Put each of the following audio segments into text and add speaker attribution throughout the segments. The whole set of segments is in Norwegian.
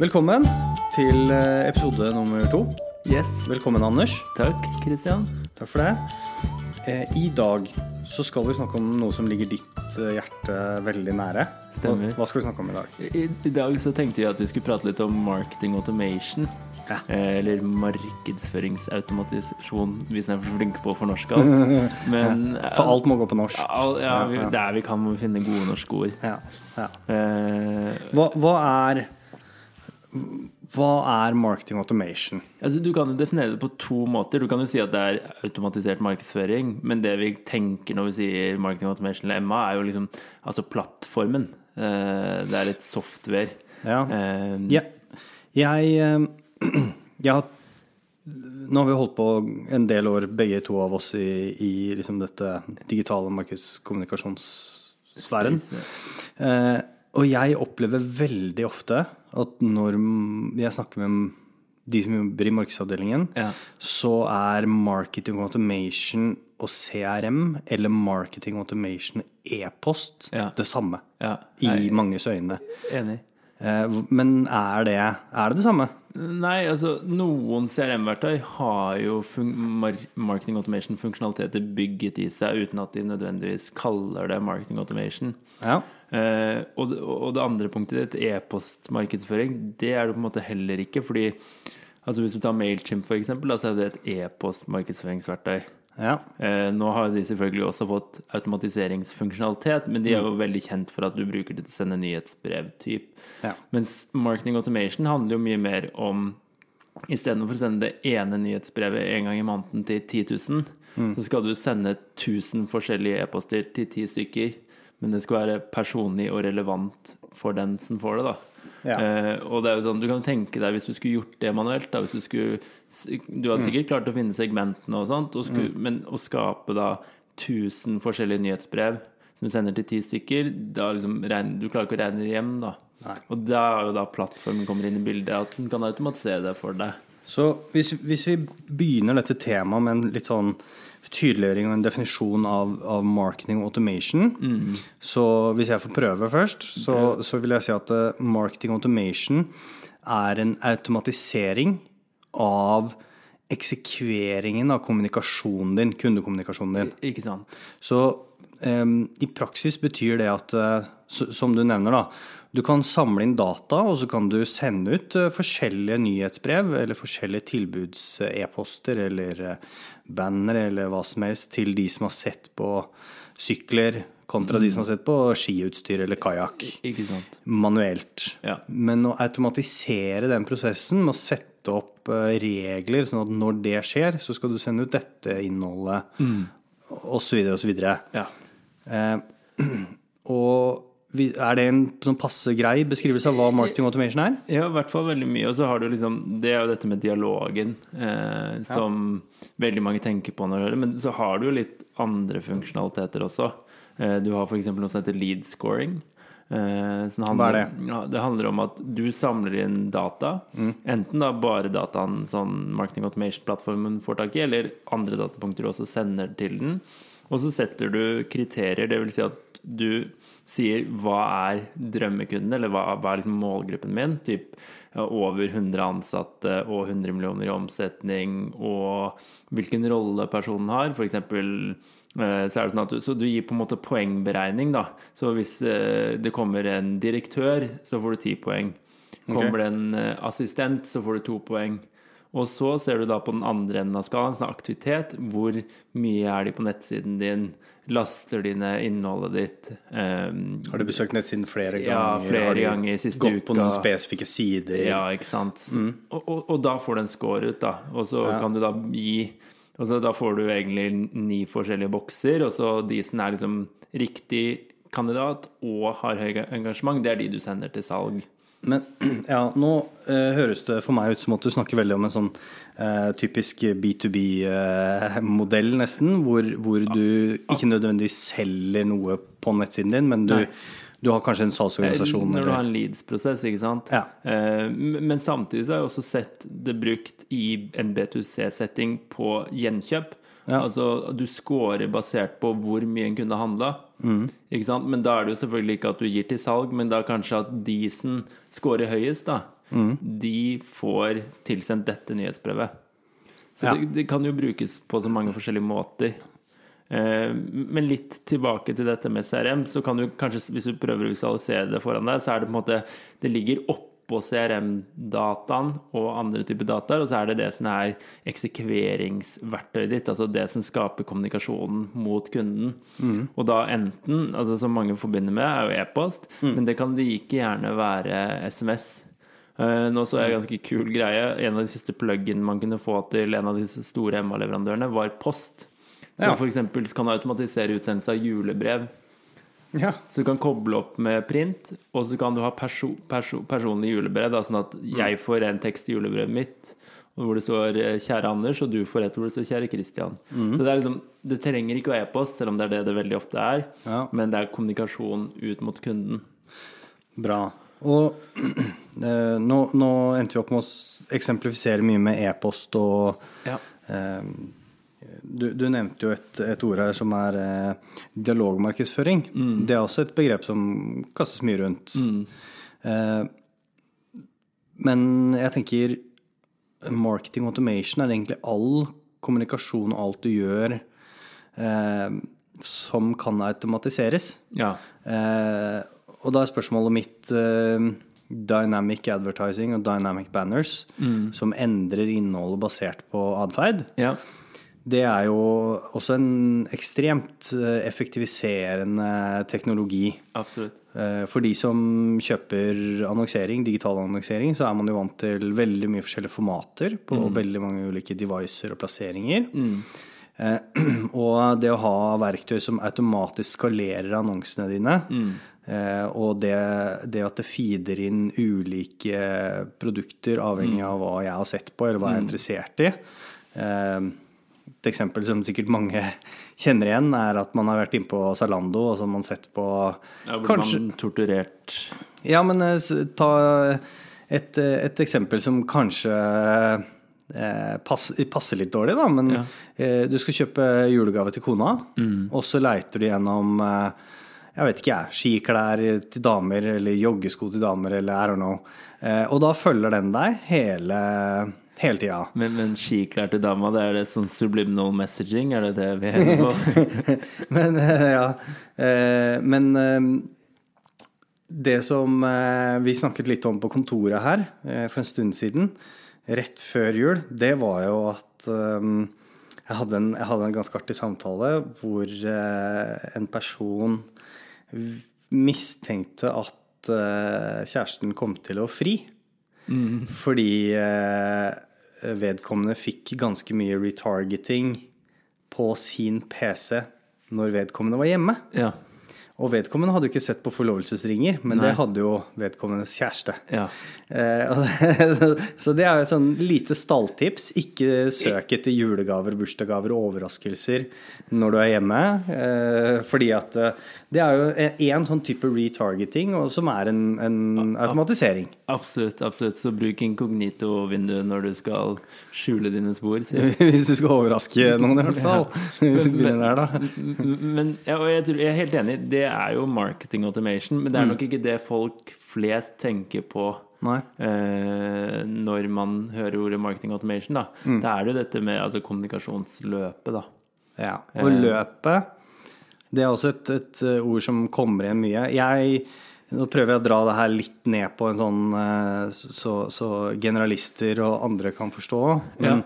Speaker 1: Velkommen til eh, episode nummer to.
Speaker 2: Yes.
Speaker 1: Velkommen, Anders.
Speaker 2: Takk, Christian.
Speaker 1: Takk for det. Eh, I dag så skal vi snakke om noe som ligger ditt eh, hjerte veldig nære.
Speaker 2: Stemmer.
Speaker 1: Hva, skal vi snakke om i dag?
Speaker 2: I, I dag så tenkte vi at vi skulle prate litt om marketing automation.
Speaker 1: Ja.
Speaker 2: Eller markedsføringsautomatisasjon, hvis en er for flink på å fornorske alt. Men
Speaker 1: For alt må gå på norsk.
Speaker 2: Ja, vi,
Speaker 1: Ja, ja.
Speaker 2: Der vi kan finne gode norske ord.
Speaker 1: Ja, ja. Hva, hva er Hva er marketing automation?
Speaker 2: altså, du kan jo definere det på to måter. Du kan jo si at det er automatisert markedsføring, men det vi tenker når vi sier marketing automation eller MA, er jo liksom altså plattformen. Eh, det er et software.
Speaker 1: Ja.
Speaker 2: Eh,
Speaker 1: Ja, jeg, eh, jeg har Nå har vi holdt på en del år, begge to av oss, i, i liksom dette digitale markedskommunikasjonssfæren. Eh, og jeg opplever veldig ofte at når jeg snakker med de som jobber i markedsavdelingen,
Speaker 2: Ja.
Speaker 1: så er marketing automation og CRM, eller marketing automation e-post,
Speaker 2: Ja.
Speaker 1: det samme
Speaker 2: ja,
Speaker 1: i manges øyne.
Speaker 2: enig.
Speaker 1: Eh, Men er det, er det det samme?
Speaker 2: Nei, altså noen CRM-verktøy har jo marketing automation funksjonaliteter bygget i seg uten at de nødvendigvis kaller det marketing automation.
Speaker 1: Ja.
Speaker 2: Eh, og, det, andre punktet ditt, e-postmarkedsføring, det er det på en måte heller ikke. Fordi altså hvis du tar Mailchimp for eksempel, så er det et e-postmarkedsføringsverktøy.
Speaker 1: ja.
Speaker 2: Eh, nå har de selvfølgelig også fått automatiseringsfunksjonalitet, men de er jo veldig kjent for at du bruker det til å sende nyhetsbrev-type.
Speaker 1: Ja.
Speaker 2: Mens marketing automation handler jo mye mer om Istedenfor å sende det ene nyhetsbrevet en gang i måneden til 10 000, så skal du sende 1000 forskjellige e-poster til ti stykker. Men det skal være personlig og relevant for den som får det, da.
Speaker 1: Ja.
Speaker 2: Eh, og det er jo sånn, du kan tenke deg hvis du skulle gjort det manuelt, da, hvis du skulle Du hadde sikkert klart å finne segmentene og sånt, og skulle, men å skape da 1000 forskjellige nyhetsbrev som du sender til ti stykker, da liksom regner, du klarer ikke å regne det hjem, da.
Speaker 1: Nei.
Speaker 2: Og da er jo da plattformen kommer inn i bildet, at den kan automatisere det for deg.
Speaker 1: Så hvis, hvis vi begynner dette temaet med en litt sånn tydeliggjøring og en definisjon av, av marketing og automation, så hvis jeg får prøve først, så, så vil jeg si at uh, marketing automation er en automatisering av eksekveringen av kommunikasjonen din, kundekommunikasjonen din.
Speaker 2: Ikke sant?
Speaker 1: Så um, i praksis betyr det at, uh, som du nevner, da, du kan samle inn data, og så kan du sende ut eh, forskjellige nyhetsbrev eller forskjellige tilbuds-e-poster eller bannere eller hva som helst til de som har sett på sykler, kontra de som har sett på skiutstyr eller kajakk manuelt.
Speaker 2: Ja.
Speaker 1: Men å automatisere den prosessen med å sette opp eh, regler, sånn at når det skjer, så skal du sende ut dette innholdet, og så videre.
Speaker 2: Ja.
Speaker 1: Eh, og er det en sånn passe grei beskrivelse av hva marketing automation er?
Speaker 2: Ja, i hvert fall veldig mye. Og så har du liksom Det er jo dette med dialogen eh, som veldig mange tenker på når det. Men så har du jo litt andre funksjonaliteter også. Eh, du har f.eks. noe som heter lead scoring. Eh, handler,
Speaker 1: Hva er det?
Speaker 2: Ja, det handler om at du samler inn data. Enten da bare dataen sånn marketing automation-plattformen får tak i, eller andre datapunkter du også sender til den. Og så setter du kriterier, det vil si at du sier hva er drømmekunden, eller hva, hva er liksom målgruppen min? Typ over 100 ansatte og 100 millioner i omsetning, og hvilken rolle personen har. For eksempel eh, så er det sånn du, så du gir på en måte poengberegning, da. Så hvis eh, det kommer en direktør, så får du 10 poeng. Kommer det en eh, assistent, så får du to poeng. Og så ser du da på den andre enden av skalaen, sånn aktivitet. Hvor mye er de på nettsiden din? Laster de ned innholdet ditt? Um,
Speaker 1: Har du besøkt nettsiden flere ganger?
Speaker 2: Ja, flere ganger i siste
Speaker 1: gått på noen spesifikke sider?
Speaker 2: ja, ikke sant. Og, og, og da får du en score ut, da. Og så kan du da gi Og så da får du egentlig ni forskjellige bokser, og så de som er liksom riktig kandidat og har høy engasjement, det er de du sender til salg.
Speaker 1: Men ja, nå eh, høres det for meg ut som at du snakker veldig om en sånn eh, typisk B2B-modell, nesten, hvor, hvor du ikke nødvendigvis selger noe på nettsiden din, men du, du har kanskje en salgsorganisasjon
Speaker 2: Når du har en leads-prosess, ikke sant.
Speaker 1: Ja.
Speaker 2: Eh, Men samtidig så har jeg også sett det brukt i en B2C-setting på gjenkjøp.
Speaker 1: Ja.
Speaker 2: Altså du scorer basert på hvor mye en kunne handla.
Speaker 1: Mm.
Speaker 2: Ikke sant? Men da er det jo selvfølgelig ikke at du gir til salg, men da kanskje at de som scorer høyest, da. de får tilsendt dette nyhetsbrevet. Så
Speaker 1: Ja.
Speaker 2: det, det kan jo brukes på så mange forskjellige måter. Eh, Men litt tilbake til dette med CRM, så kan du kanskje, hvis du prøver å visualisere det foran deg, så er det på en måte Det ligger oppå CRM-dataen og andre typer data, og så er det det som er eksekveringsverktøyet ditt, altså det som skaper kommunikasjonen mot kunden. Og da enten, altså som mange forbinder med, er jo e-post, men det kan like gjerne være SMS. Eh, Nå så jeg en ganske kul greie. En av de siste plug-in man kunne få til en av disse store MA-leverandørene, var post. Så
Speaker 1: Ja.
Speaker 2: eksempel kan du automatisere utsendelse av julebrev.
Speaker 1: Ja.
Speaker 2: Så du kan koble opp med print, og så kan du ha perso perso personlig julebrev. Da, sånn at jeg får en tekst i julebrevet mitt hvor det står eh, 'Kjære Anders', og du får et hvor det står 'Kjære Christian'. Så det liksom Det trenger ikke å være e-post, selv om det er det det veldig ofte er.
Speaker 1: Ja.
Speaker 2: Men det er kommunikasjon ut mot kunden.
Speaker 1: Bra. Og eh, nå, nå endte vi opp med å eksemplifisere mye med e-post og
Speaker 2: Ja.
Speaker 1: eh, du, du nevnte jo et, et ord her som er eh, dialogmarkedsføring. Det er også et begrep som kastes mye rundt. Eh, men jeg tenker marketing automation er egentlig all kommunikasjon og alt du gjør eh, som kan automatiseres.
Speaker 2: ja.
Speaker 1: Eh, og da er spørsmålet mitt eh, dynamic advertising og dynamic banners, som endrer innholdet basert på atferd.
Speaker 2: ja.
Speaker 1: Det er jo også en ekstremt eh, effektiviserende teknologi.
Speaker 2: Absolutt.
Speaker 1: Eh, For de som kjøper annonsering, digital annonsering, så er man jo vant til veldig mye forskjellige formater på veldig mange ulike devices og plasseringer. Mm. Og det å ha verktøy som automatisk skalerer annonsene dine, mm. og det, det at det feeder inn ulike produkter avhengig av hva jeg har sett på, eller hva jeg er interessert i eh, et eksempel som sikkert mange kjenner igjen, er at man har vært inne på Zalando og så har man sett på
Speaker 2: Ja, blir
Speaker 1: Kanskje
Speaker 2: man torturert
Speaker 1: Ja, men eh, ta et, eh, et eksempel som kanskje eh, pass, passer litt dårlig, da. Men
Speaker 2: Ja.
Speaker 1: eh, du skal kjøpe julegave til kona, og så leiter du gjennom eh, jeg vet ikke jeg, skiklær til damer eller joggesko til damer eller I don't know. Eh, og da følger den deg hele, hele tida.
Speaker 2: Men, men skiklær til dama, det er det sånn subliminal messaging? Er det det vi er på?
Speaker 1: Men eh, ja. Eh, Men eh, det som vi snakket litt om på kontoret her for en stund siden, rett før jul, det var jo at jeg hadde en, jeg hadde en ganske artig samtale hvor en person mistenkte at kjæresten kom til å fri. Fordi eh, vedkommende fikk ganske mye retargeting på sin PC når vedkommende var hjemme.
Speaker 2: Ja.
Speaker 1: Og vedkommende hadde jo ikke sett på forlovelsesringer, men
Speaker 2: Nei.
Speaker 1: det hadde jo vedkommendes kjæreste.
Speaker 2: ja.
Speaker 1: Eh, så- det er jo et sånn lite stalltips. Ikke søk etter julegaver, bursdagsgaver og overraskelser når du er hjemme. Eh, fordi at eh, det er jo én sånn type retargeting, som er en, en automatisering.
Speaker 2: Absolutt. absolutt Så bruk inkognito-vinduet når du skal skjule dine spor.
Speaker 1: Hvis du skal overraske noen, i hvert fall. Begynner der, da.
Speaker 2: Men ja, jeg, tror, jeg er helt enig, det er jo marketing automation, men det er nok ikke det folk flest tenker på eh, når man hører ordet marketing automation. Da. Da er det jo dette med altså, kommunikasjonsløpet, da.
Speaker 1: Ja, og løpet Det er også et, et uh, ord som kommer igjen mye. Jeg, nå prøver jeg å dra det her litt ned på en sånn uh, så, så generalister og andre kan forstå. Men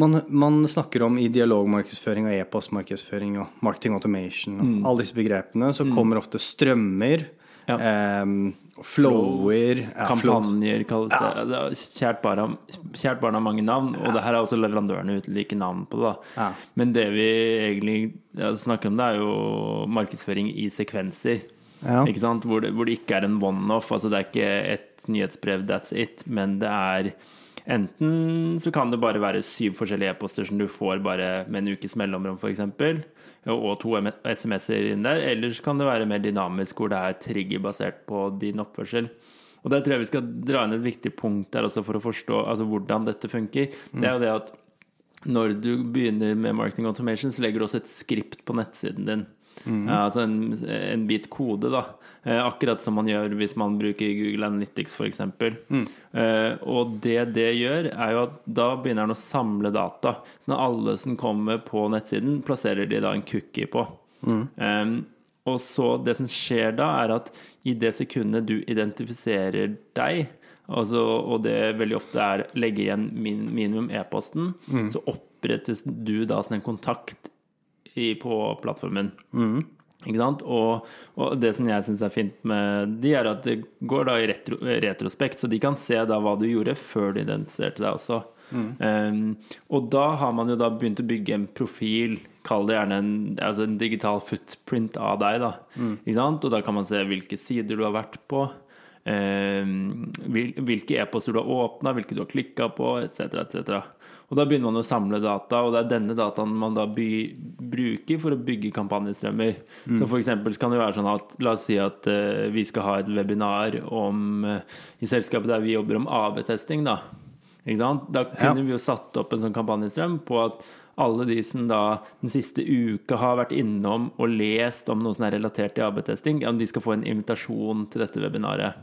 Speaker 1: man, man snakker om i dialogmarkedsføring og e-postmarkedsføring og marketing automation og alle disse begrepene, så kommer ofte strømmer,
Speaker 2: Ja.
Speaker 1: em, flower ja.
Speaker 2: Kampanjer kalles det. er kjært, barn har, mange navn, og det her er også leverandørene ulike navn på det.
Speaker 1: Ja.
Speaker 2: Men det vi egentlig ja, snakker om, det er jo markedsføring i sekvenser.
Speaker 1: Ja.
Speaker 2: Hvor, det, hvor det ikke er en one-off. altså Det er ikke et nyhetsbrev, that's it. Men det er enten så kan det bare være syv forskjellige e-poster som du får bare med en ukes mellomrom, f.eks. Og to SMS-er inn der. Eller så kan det være mer dynamisk, hvor det er trigger basert på din oppførsel. Og der tror jeg vi skal dra inn et viktig punkt der også for å forstå altså, hvordan dette funker. Det er jo det at når du begynner med marketing automation, så legger du også et skript på nettsiden din. Ja, altså en, en bit kode, da. Eh, akkurat som man gjør hvis man bruker Google Analytics, f.eks. Mm. Eh, og det det gjør, er jo at da begynner den å samle data. Så når alle som kommer på nettsiden, plasserer de da en cookie på. Mm. og så det som skjer da, er at i det sekundet du identifiserer deg, altså, og det veldig ofte er legge igjen min, minimum e-posten, så opprettes du da som en kontakt i, på plattformen. Sant? Og, og det som jeg syns er fint med de, er at det går da i retro, retrospekt, så de kan se da hva du gjorde før du identifiserte deg også. Um, og da har man jo da begynt å bygge en profil, kall det gjerne en, altså en digital footprint av deg, da. Ikke sant? Og da kan man se hvilke sider du har vært på. Um, hvilke e-poster du har åpna, hvilke du har klikka på, etc., etc. Og da begynner man å samle data, og det er denne dataen man da by, bruker for å bygge kampanjestrømmer. Så for eksempel kan det være sånn at la oss si at uh, vi skal ha et webinar om uh, i selskapet der vi jobber om AB-testing, da. Da kunne
Speaker 1: Ja.
Speaker 2: vi jo satt opp en sånn kampanjestrøm på at alle de som da den siste uka har vært innom og lest om noe som er relatert til AB-testing, ja, de skal få en invitasjon til dette webinaret.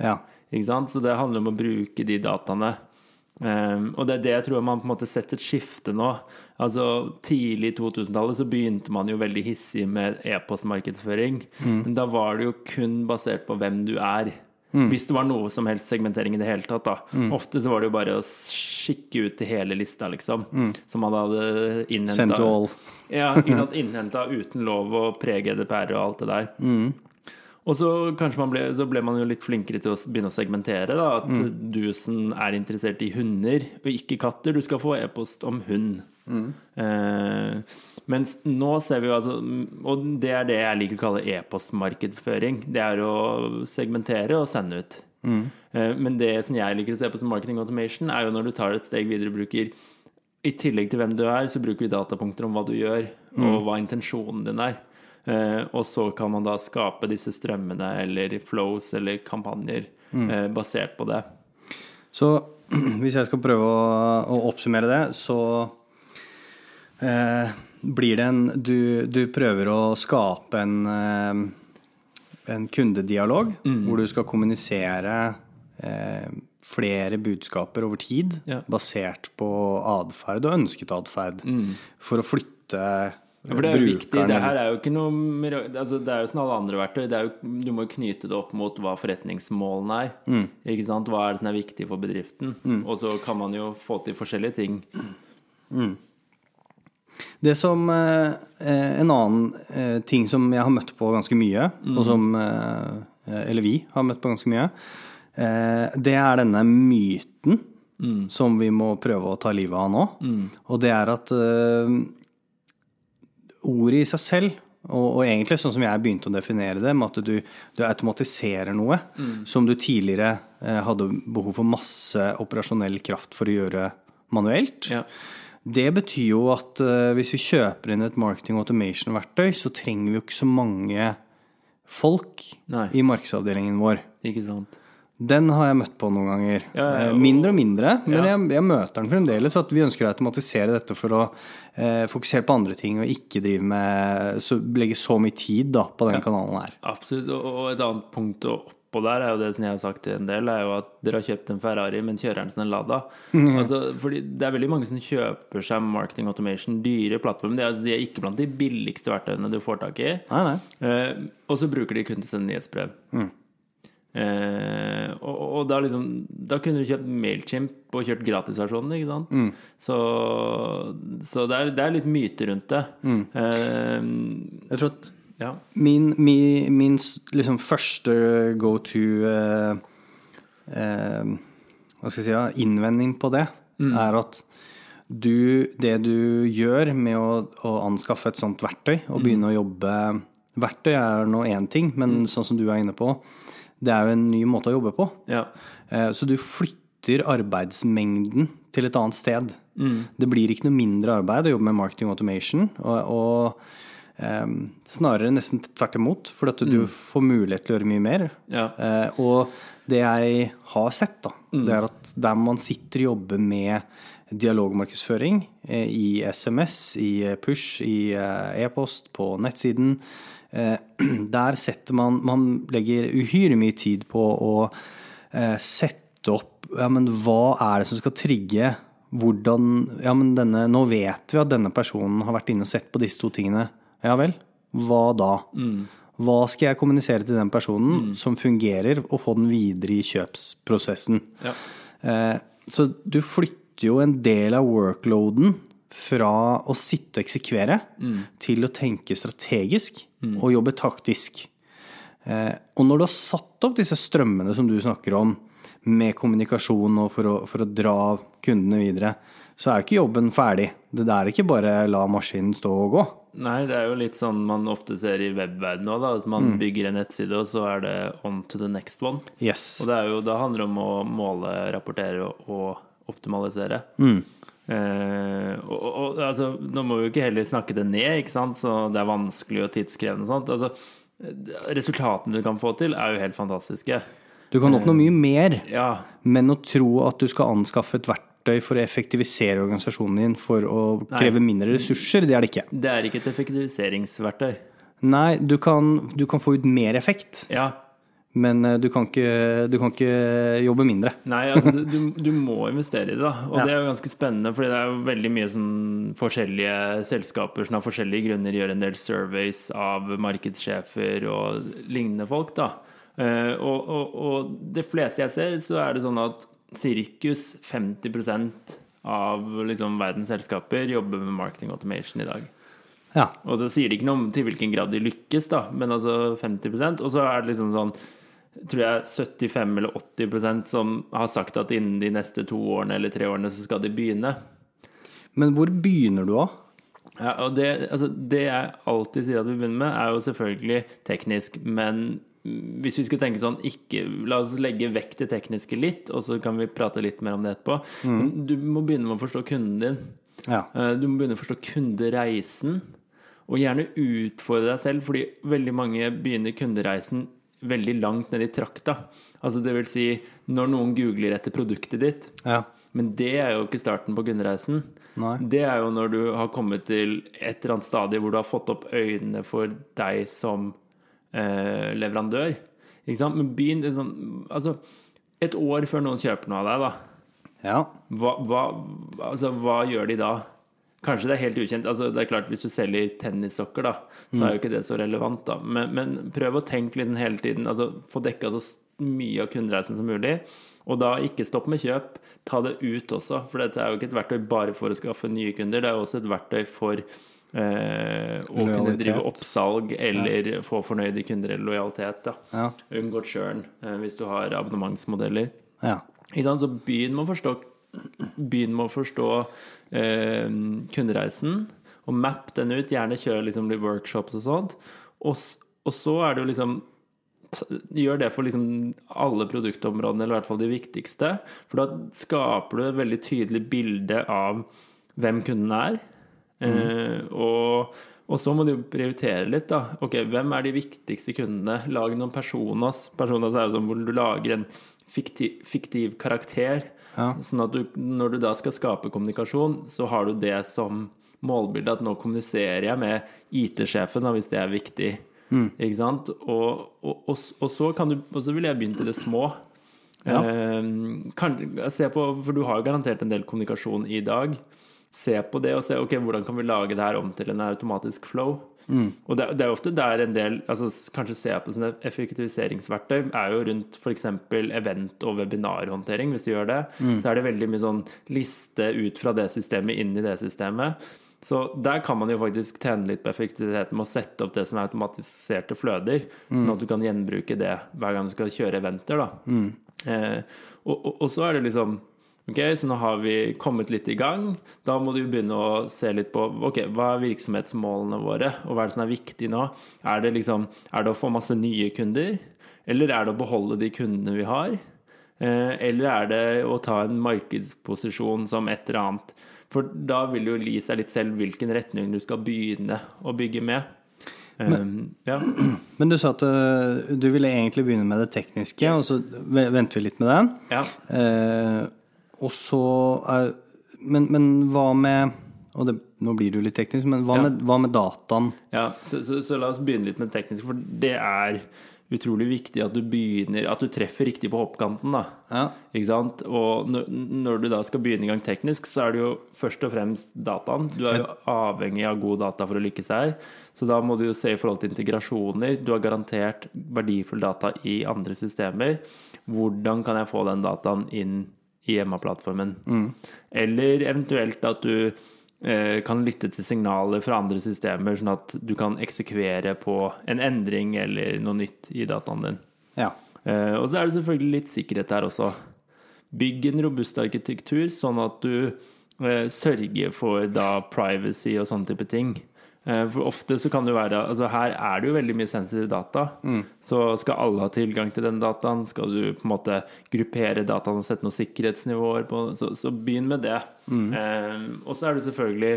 Speaker 1: Ja.
Speaker 2: Ikke sant? Så det handler om å bruke de dataene. Ehm, og det er det jeg tror man på en måte setter et skifte nå. Altså Tidlig i 2000-tallet så begynte man jo veldig hissig med e-postmarkedsføring. Men da var det jo kun basert på hvem du er. Hvis det var noe som helst segmentering i det hele tatt. da Ofte så var det jo bare å skikke ut til hele lista, liksom. Som man hadde innhenta ja, innhenta uten lov og pre-GDPR og alt det der. Og så kanskje man ble, så ble man jo litt flinkere til å begynne å segmentere. da, At du som er interessert i hunder, og ikke katter, du skal få e-post om hund. Eh, mens nå ser vi jo altså Og det er det jeg liker å kalle e-postmarkedsføring. Det er å segmentere og sende ut. Eh, men det som jeg liker å se på som marketing automation, er jo når du tar det et steg videre og bruker i tillegg til hvem du er, så bruker vi datapunkter om hva du gjør, og hva intensjonen din er. Eh, og så kan man da skape disse strømmene eller flows eller kampanjer eh, basert på det.
Speaker 1: Så hvis jeg skal prøve å, å oppsummere det, så eh, blir det en du, du prøver å skape en, eh, en kundedialog hvor du skal kommunisere eh, flere budskaper over tid
Speaker 2: Ja.
Speaker 1: basert på atferd og ønsket atferd for å flytte
Speaker 2: Ja, for det er jo viktig. Det her er jo ikke noe altså Det er jo som alle andre verktøy. Det er jo, du må jo knyte det opp mot hva forretningsmålene er. Ikke sant? Hva er det som er viktig for bedriften? Og så kan man jo få til forskjellige ting.
Speaker 1: Det som eh, En annen eh, ting som jeg har møtt på ganske mye, og som eh, Eller vi har møtt på ganske mye, eh, det er denne myten som vi må prøve å ta livet av nå. Og det er at eh, ordet i seg selv, og, og egentlig sånn som jeg begynte å definere det, med at du, du automatiserer noe som du tidligere eh, hadde behov for masse operasjonell kraft for å gjøre manuelt.
Speaker 2: Ja.
Speaker 1: Det betyr jo at eh, hvis vi kjøper inn et marketing automation-verktøy, så trenger vi jo ikke så mange folk
Speaker 2: Nei.
Speaker 1: i markedsavdelingen vår.
Speaker 2: Ikke sant?
Speaker 1: Den har jeg møtt på noen ganger.
Speaker 2: Ja, ja,
Speaker 1: Eh,
Speaker 2: og-
Speaker 1: mindre og mindre, men
Speaker 2: Ja.
Speaker 1: jeg, jeg møter den fremdeles. At vi ønsker å automatisere dette for å eh, fokusere på andre ting, og ikke drive med så, legge så mye tid da, på den kanalen her.
Speaker 2: Absolutt. Og et annet punkt oppå der er jo det som jeg har sagt til en del, er jo at dere har kjøpt en Ferrari, men kjører den som en Lada. Altså, fordi det er veldig mange som kjøper seg marketing automation, dyre plattformer. Er, altså, de er ikke blant de billigste verktøyene du får tak i.
Speaker 1: Nei, nei.
Speaker 2: Eh, og så bruker de kun til å sende nyhetsbrev. Eh, og, og da liksom Da kunne du kjøpt Mailchimp og kjørt gratisversjonen, ikke sant? Så, så det, er, det er litt myter rundt det. Eh,
Speaker 1: Jeg tror at
Speaker 2: ja.
Speaker 1: min, min, min liksom første go to eh, eh, Hva skal jeg si, ja, innvending på det, er at du, det du gjør med å, å anskaffe et sånt verktøy og begynne å jobbe Verktøy er nå én ting, men sånn som du er inne på, det er jo en ny måte å jobbe på.
Speaker 2: ja.
Speaker 1: Eh, Så du flytter arbeidsmengden til et annet sted. Det blir ikke noe mindre arbeid å jobbe med marketing automation. Og, og um, snarere nesten tvert imot, for at du får mulighet til å gjøre mye mer.
Speaker 2: Ja.
Speaker 1: Uh, og det jeg har sett, da, det er at der man sitter og jobber med dialogmarkedsføring eh, i SMS, i push, i e-post, på nettsiden. Eh, Der setter man Man legger uhyre mye tid på å eh, sette opp Ja, men hva er det som skal trigge hvordan Ja, men denne Nå vet vi at denne personen har vært inne og sett på disse to tingene. Ja vel? Hva da? Hva skal jeg kommunisere til den personen som fungerer, og få den videre i kjøpsprosessen?
Speaker 2: Ja.
Speaker 1: Eh, så du flytter jo en del av workloaden fra å sitte og eksekvere til å tenke strategisk og jobbe taktisk. Eh, og når du har satt opp disse strømmene som du snakker om, med kommunikasjon og for å, for å dra kundene videre, så er jo ikke jobben ferdig. Det er ikke bare la maskinen stå og gå.
Speaker 2: Nei, det er jo litt sånn man ofte ser i webverdenen òg. At man bygger en nettside, og så er det on to the next one.
Speaker 1: Yes.
Speaker 2: Og det jo, da handler det om å måle, rapportere og, og optimalisere. Eh, og, og, og altså, nå må vi jo ikke heller snakke det ned, ikke sant, så det er vanskelig og tidskrevende og sånt. Altså, resultatene du kan få til, er jo helt fantastiske.
Speaker 1: Du kan oppnå mye mer,
Speaker 2: Ja,
Speaker 1: men å tro at du skal anskaffe et verktøy for å effektivisere organisasjonen din for å kreve mindre ressurser, det er det ikke.
Speaker 2: det er ikke et effektiviseringsverktøy.
Speaker 1: Nei, du kan, du kan få ut mer effekt,
Speaker 2: Ja,
Speaker 1: men eh, du kan ikke, du kan ikke jobbe mindre.
Speaker 2: Nei, altså du, du- må investere i det, da. Og
Speaker 1: Ja.
Speaker 2: det er jo ganske spennende, fordi det er jo veldig mye sånn forskjellige selskaper som av forskjellige grunner gjør en del surveys av markedssjefer og lignende folk, da. Eh, og, og, og det fleste jeg ser, så er det sånn at sirkus 50% av liksom verdens selskaper jobber med marketing automation i dag.
Speaker 1: Ja.
Speaker 2: Og så sier de ikke noe om til hvilken grad de lykkes, da, men altså 50% Og så er det liksom sånn tror jeg 75 eller 80% som har sagt at innen de neste to årene eller tre årene så skal de begynne.
Speaker 1: Men hvor begynner du av?
Speaker 2: Ja, og det, altså, det jeg alltid sier at vi begynner med, er jo selvfølgelig teknisk, men hvis vi skal tenke sånn ikke, La oss legge vekk det tekniske litt, og så kan vi prate litt mer om det etterpå. Mm. du må begynne med å forstå kunden din.
Speaker 1: Ja.
Speaker 2: Eh, Du må begynne å forstå kundereisen, og gjerne utfordre deg selv, fordi veldig mange begynner kundereisen veldig langt ned i trakta. Altså det vil si, når noen googler etter produktet ditt,
Speaker 1: ja.
Speaker 2: men det er jo ikke starten på grunnreisen.
Speaker 1: Nei.
Speaker 2: Det er jo når du har kommet til et eller annet stadie hvor du har fått opp øynene for deg som eh, leverandør. Ikke sant? Men begynn liksom, Altså, et år før noen kjøper noe av deg, da.
Speaker 1: Ja.
Speaker 2: Hva, hva, altså, hva gjør de da? Kanskje det er helt ukjent. Altså, det er klart Hvis du selger tennissokker, da, så er jo ikke det så relevant. da Men, men prøv å tenke litt hele tiden. Altså, Få dekka så mye av kundereisen som mulig. Og da ikke stopp med kjøp. Ta det ut også. For dette er jo ikke et verktøy bare for å skaffe nye kunder. Det er jo også et verktøy for eh, å kunne drive oppsalg eller få fornøyde kunder eller lojalitet.
Speaker 1: Ja.
Speaker 2: Unngå churn eh, hvis du har abonnementsmodeller.
Speaker 1: ja.
Speaker 2: Så begynn med å forstå, begynn med å forstå eh, kundereisen, og mapp den ut. Gjerne kjøre liksom litt workshops og sånt. Og, og så er det jo liksom Gjør det for liksom alle produktområdene, eller i hvert fall de viktigste. For da skaper du et veldig tydelig bilde av hvem kunden er. Eh, og, og så må du prioritere litt, da. Ok, Hvem er de viktigste kundene? Lag noen personas. Personas er jo sånn hvor du lager en fiktiv, fiktiv karakter.
Speaker 1: Ja.
Speaker 2: Sånn at du, når du da skal skape kommunikasjon, så har du det som målbilde at nå kommuniserer jeg med IT-sjefen, hvis det er viktig. Ikke sant? Og, og, og, og så kan du Og så ville jeg begynt i det små.
Speaker 1: Ja.
Speaker 2: Eh, kan, se på, for du har jo garantert en del kommunikasjon i dag. Se på det og se ok, hvordan kan vi lage det her om til en automatisk flow. Og det, det er ofte der en del altså Kanskje se på sånne effektiviseringsverktøy er jo rundt f.eks. event- og webinarhåndtering. Hvis du gjør det, så er det veldig mye sånn liste ut fra det systemet inn i det systemet. Så der kan man jo faktisk tjene litt på effektiviteten med å sette opp det som er automatiserte fløder, sånn at du kan gjenbruke det hver gang du skal kjøre eventer. da. Eh, og, og, og så er det liksom Ok, så nå har vi kommet litt i gang. Da må du jo begynne å se litt på ok, hva er virksomhetsmålene våre, og hva er det som er viktig nå? Er det liksom, er det å få masse nye kunder, eller er det å beholde de kundene vi har? Eh, eller er det å ta en markedsposisjon som et eller annet? For da vil jo gi seg litt selv hvilken retning du skal begynne å bygge med. Eh, ja.
Speaker 1: Men du sa at eh, du ville egentlig begynne med det tekniske, og så venter vi litt med den.
Speaker 2: ja.
Speaker 1: Og så er men, men hva med Og det, nå blir det jo litt teknisk, men hva,
Speaker 2: Ja.
Speaker 1: med, hva med dataen?
Speaker 2: Ja, så, så, så la oss begynne litt med det tekniske, for det er utrolig viktig at du begynner At du treffer riktig på hoppkanten, da.
Speaker 1: Ja.
Speaker 2: Ikke sant? Og når, når du da skal begynne i gang teknisk, så er det jo først og fremst dataen. Du er jo avhengig av god data for å lykkes her. Så da må du jo se i forhold til integrasjoner. Du har garantert verdifull data i andre systemer. Hvordan kan jeg få den dataen inn i Emma-plattformen? Eller eventuelt at du eh, kan lytte til signaler fra andre systemer, sånn at du kan eksekvere på en endring eller noe nytt i dataen din.
Speaker 1: ja.
Speaker 2: Eh, og så er det selvfølgelig litt sikkerhet der også. Bygg en robust arkitektur, sånn at du eh, sørger for da privacy og sånne type ting. Eh, for ofte så kan det jo være Altså her er det jo veldig mye sensitive data. Så skal alle ha tilgang til den dataen? Skal du på en måte gruppere dataen og sette noen sikkerhetsnivåer på Så, så begynn med det. Eh, og så er det selvfølgelig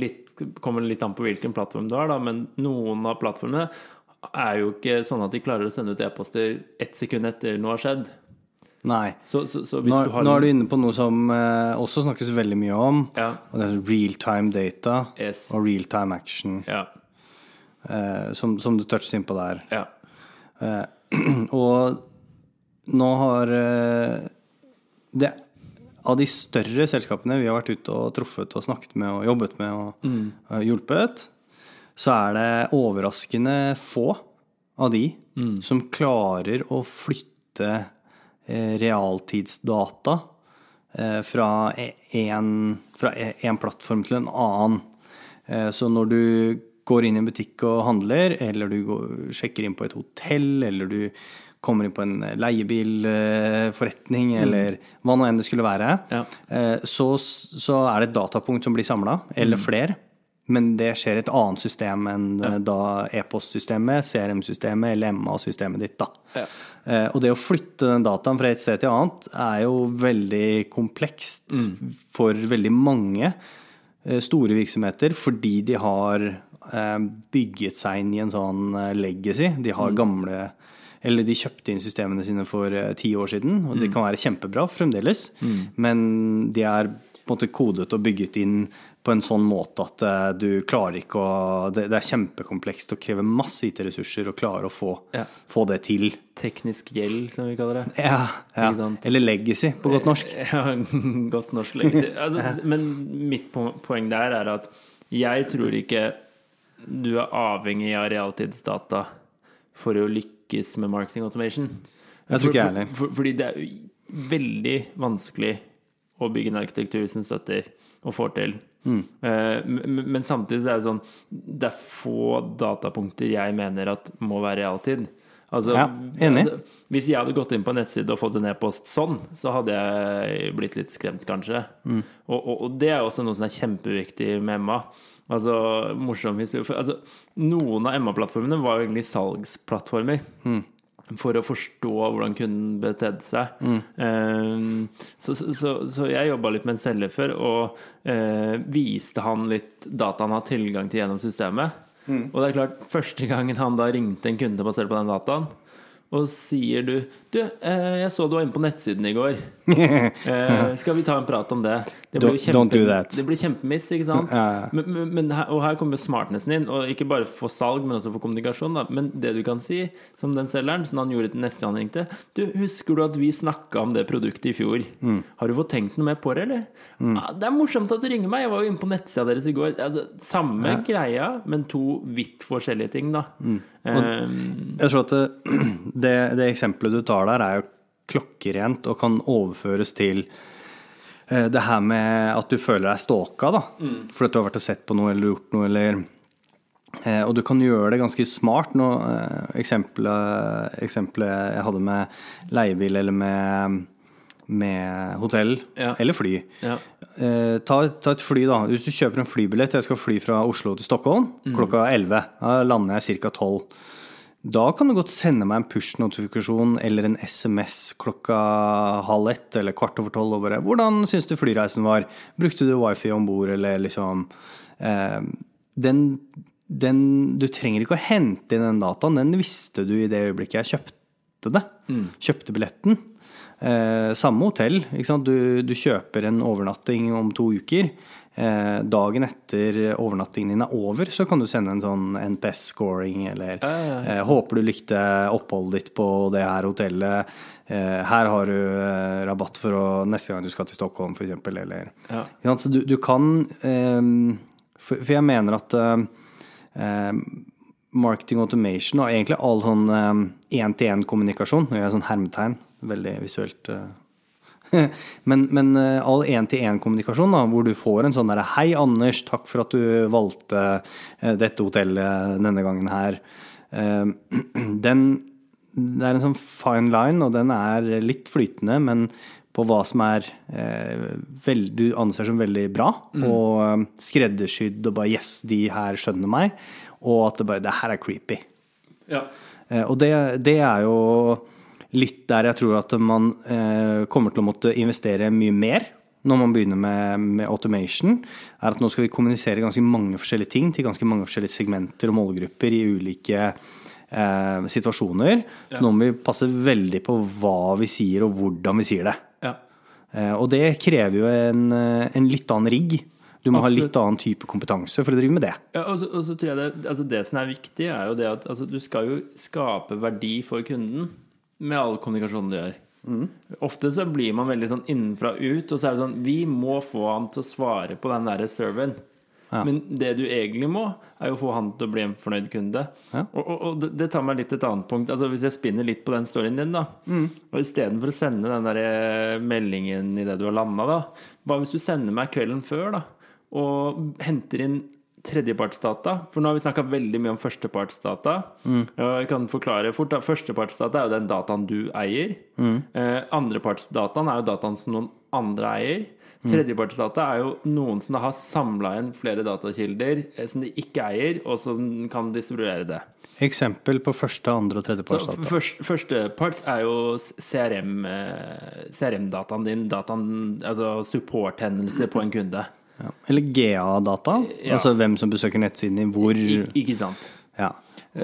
Speaker 2: litt, kommer litt an på hvilken plattform du har, da, men noen av plattformene er jo ikke sånn at de klarer å sende ut e-poster ett sekund etter noe har skjedd.
Speaker 1: Nei.
Speaker 2: Så, så, så
Speaker 1: Nå,
Speaker 2: du har
Speaker 1: nå er du inne på noe som eh, også snakkes veldig mye om.
Speaker 2: Ja.
Speaker 1: Og det er real time data
Speaker 2: Yes.
Speaker 1: og real time action,
Speaker 2: Ja.
Speaker 1: eh, som, som du touchet inn på der.
Speaker 2: ja.
Speaker 1: Eh, og nå har eh, det Av de større selskapene vi har vært ute og truffet og snakket med og jobbet med og mm. hjulpet, så er det overraskende få av de som klarer å flytte eh, realtidsdata eh, fra en, fra en plattform til en annen. Eh, Så når du går inn i en butikk og handler, eller du går, sjekker inn på et hotell, eller du kommer inn på en leiebilforretning, eller hva nå enn det skulle være,
Speaker 2: Ja.
Speaker 1: eh, så, så er det et datapunkt som blir samla, eller flere. Men det skjer i et annet system enn ja. da e-postsystemet, CRM-systemet eller MA-systemet ditt. da.
Speaker 2: Ja.
Speaker 1: Eh, Og det å flytte den dataen fra et sted til annet er jo veldig komplekst for veldig mange eh, store virksomheter, fordi de har eh, bygget seg inn i en sånn eh, legacy. De har gamle Eller de kjøpte inn systemene sine for eh, ti år siden, og de kan være kjempebra fremdeles, men de er på en måte kodet og bygget inn på en sånn måte at eh, du klarer ikke å Det, det er kjempekomplekst og krever masse IT-ressurser å klare å få,
Speaker 2: Ja.
Speaker 1: få det til.
Speaker 2: Teknisk gjeld, som vi kaller det.
Speaker 1: Ja, ja. Eller legacy, på godt norsk.
Speaker 2: Ja, godt norsk legacy. Altså, men mitt poeng der er at jeg tror ikke du er avhengig av realtidsdata for å lykkes med marketing automation.
Speaker 1: Jeg tror ikke jeg heller.
Speaker 2: For, for, fordi det er veldig vanskelig å bygge en arkitektur som støtter og får til.
Speaker 1: Mm.
Speaker 2: Eh, men, men samtidig så er det sånn Det er få datapunkter jeg mener at må være realtid. Altså,
Speaker 1: Ja, enig.
Speaker 2: Altså, hvis jeg hadde gått inn på en nettside og fått en e-post sånn, så hadde jeg blitt litt skremt, kanskje.
Speaker 1: Mm.
Speaker 2: Og, og, og det er også noe som er kjempeviktig med Emma. Altså, morsom historie. Altså, noen av Emma-plattformene var jo egentlig salgsplattformer.
Speaker 1: Mm.
Speaker 2: For å forstå hvordan kunden betedde seg.
Speaker 1: Mm.
Speaker 2: Eh, så, så, så, så jeg jobba litt med en selger før, og eh, viste han litt data han har tilgang til gjennom systemet.
Speaker 1: Mm.
Speaker 2: Og det er klart, første gangen han da ringte en kunde basert på den dataen, og sier du Du, eh, jeg så du var inne på nettsiden i går. Eh, skal vi ta en prat om det? Det blir
Speaker 1: Don't- don't do that.
Speaker 2: Det blir kjempemiss, ikke sant?
Speaker 1: Ja, ja.
Speaker 2: Men, men, og her kommer smartnessen inn, og ikke bare for salg, men også for kommunikasjon. Da. Men det du kan si, som den selgeren, som han gjorde til neste han ringte Du, husker du at vi snakka om det produktet i fjor?
Speaker 1: Mm.
Speaker 2: Har du fått tenkt noe mer på det, eller? Ja, det er morsomt at du ringer meg, jeg var jo inne på nettsida deres i går. Altså, samme greia, men to vidt forskjellige ting, da.
Speaker 1: Mm.
Speaker 2: Eh,
Speaker 1: Jeg tror at det, det, eksempelet du tar der, er jo klokkerent og kan overføres til eh, det her med at du føler deg stalka, da. Fordi at du har vært og sett på noe eller gjort noe, eller eh, Og du kan gjøre det ganske smart. Nå, eh, eksempelet, eksempelet jeg hadde med leiebil eller med, med hotell
Speaker 2: Ja.
Speaker 1: eller fly.
Speaker 2: ja.
Speaker 1: Eh, ta, ta et fly, da. Hvis du kjøper en flybillett Jeg skal fly fra Oslo til Stockholm klokka 11. Da lander jeg ca. 12. Da kan du godt sende meg en push-notifikasjon eller en SMS klokka halv ett eller kvart over tolv og bare 'Hvordan syns du flyreisen var? Brukte du wifi om bord?' Eller liksom eh, den, den Du trenger ikke å hente inn den dataen. Den visste du i det øyeblikket jeg kjøpte det. det. Kjøpte billetten. Eh, samme hotell. Du, du kjøper en overnatting om to uker. Eh, dagen etter overnattingen din er over, så kan du sende en sånn NPS-scoring eller
Speaker 2: Ja, ja,
Speaker 1: eh, Håper du likte oppholdet ditt på det her hotellet. Eh, her har du eh, rabatt for å, neste gang du skal til Stockholm, f.eks. Eller
Speaker 2: Ja.
Speaker 1: Så du, du kan eh, for, for jeg mener at marketing automation og egentlig all sånn én-til-én-kommunikasjon Nå gjør jeg sånn hermetegn, veldig visuelt. eh. Men, men eh, all én-til-én-kommunikasjon, hvor du får en sånn derre 'Hei, Anders, takk for at du valgte eh, dette hotellet denne gangen her', den Det er en sånn fine line, og den er litt flytende, men på hva som er eh, vel, du anser som veldig bra, og eh, skreddersydd og bare 'yes, de her skjønner meg', og at det bare 'det her er creepy'.
Speaker 2: Ja.
Speaker 1: Og det, det er jo litt der jeg tror at man eh, kommer til å måtte investere mye mer når man begynner med, med automation, er at nå skal vi kommunisere ganske mange forskjellige ting til ganske mange forskjellige segmenter og målgrupper i ulike eh, situasjoner. Så nå må vi passe veldig på hva vi sier og hvordan vi sier det.
Speaker 2: ja.
Speaker 1: Eh, og det krever jo en, eh, en litt annen rigg. Du må ha litt annen type kompetanse for å drive med det.
Speaker 2: Ja, og, så, og så tror jeg det, altså det som er viktig, er jo det at altså, du skal jo skape verdi for kunden med all kommunikasjonen du gjør. Ofte så blir man veldig sånn innenfra og ut, og så er det sånn Vi må få han til å svare på den derre serveren.
Speaker 1: Ja.
Speaker 2: Men det du egentlig må, er jo å få han til å bli en fornøyd kunde.
Speaker 1: Ja.
Speaker 2: Og, og, og det, tar meg litt til et annet punkt. Altså Hvis jeg spinner litt på den storyen din, da. Og istedenfor å sende den der eh, meldingen idet du har landa, da. Hva hvis du sender meg kvelden før, da? Og henter inn tredjepartsdata. For nå har vi snakka veldig mye om førstepartsdata. Og jeg kan forklare fort. da Førstepartsdata er jo den dataen du eier. Eh, andrepartsdataen er jo dataen som noen andre eier. Tredjepartsdata er jo noen som har samla inn flere datakilder eh, som de ikke eier, og som kan distribuere det.
Speaker 1: Eksempel på første, andre og tredjepartsdata.
Speaker 2: først, Førsteparts er jo CRM, eh, CRM-dataen din, dataen, altså support-hendelser på en kunde.
Speaker 1: Ja. Eller GA-data,
Speaker 2: Ja.
Speaker 1: altså hvem som besøker nettsiden din, hvor
Speaker 2: I, ikke sant?
Speaker 1: ja.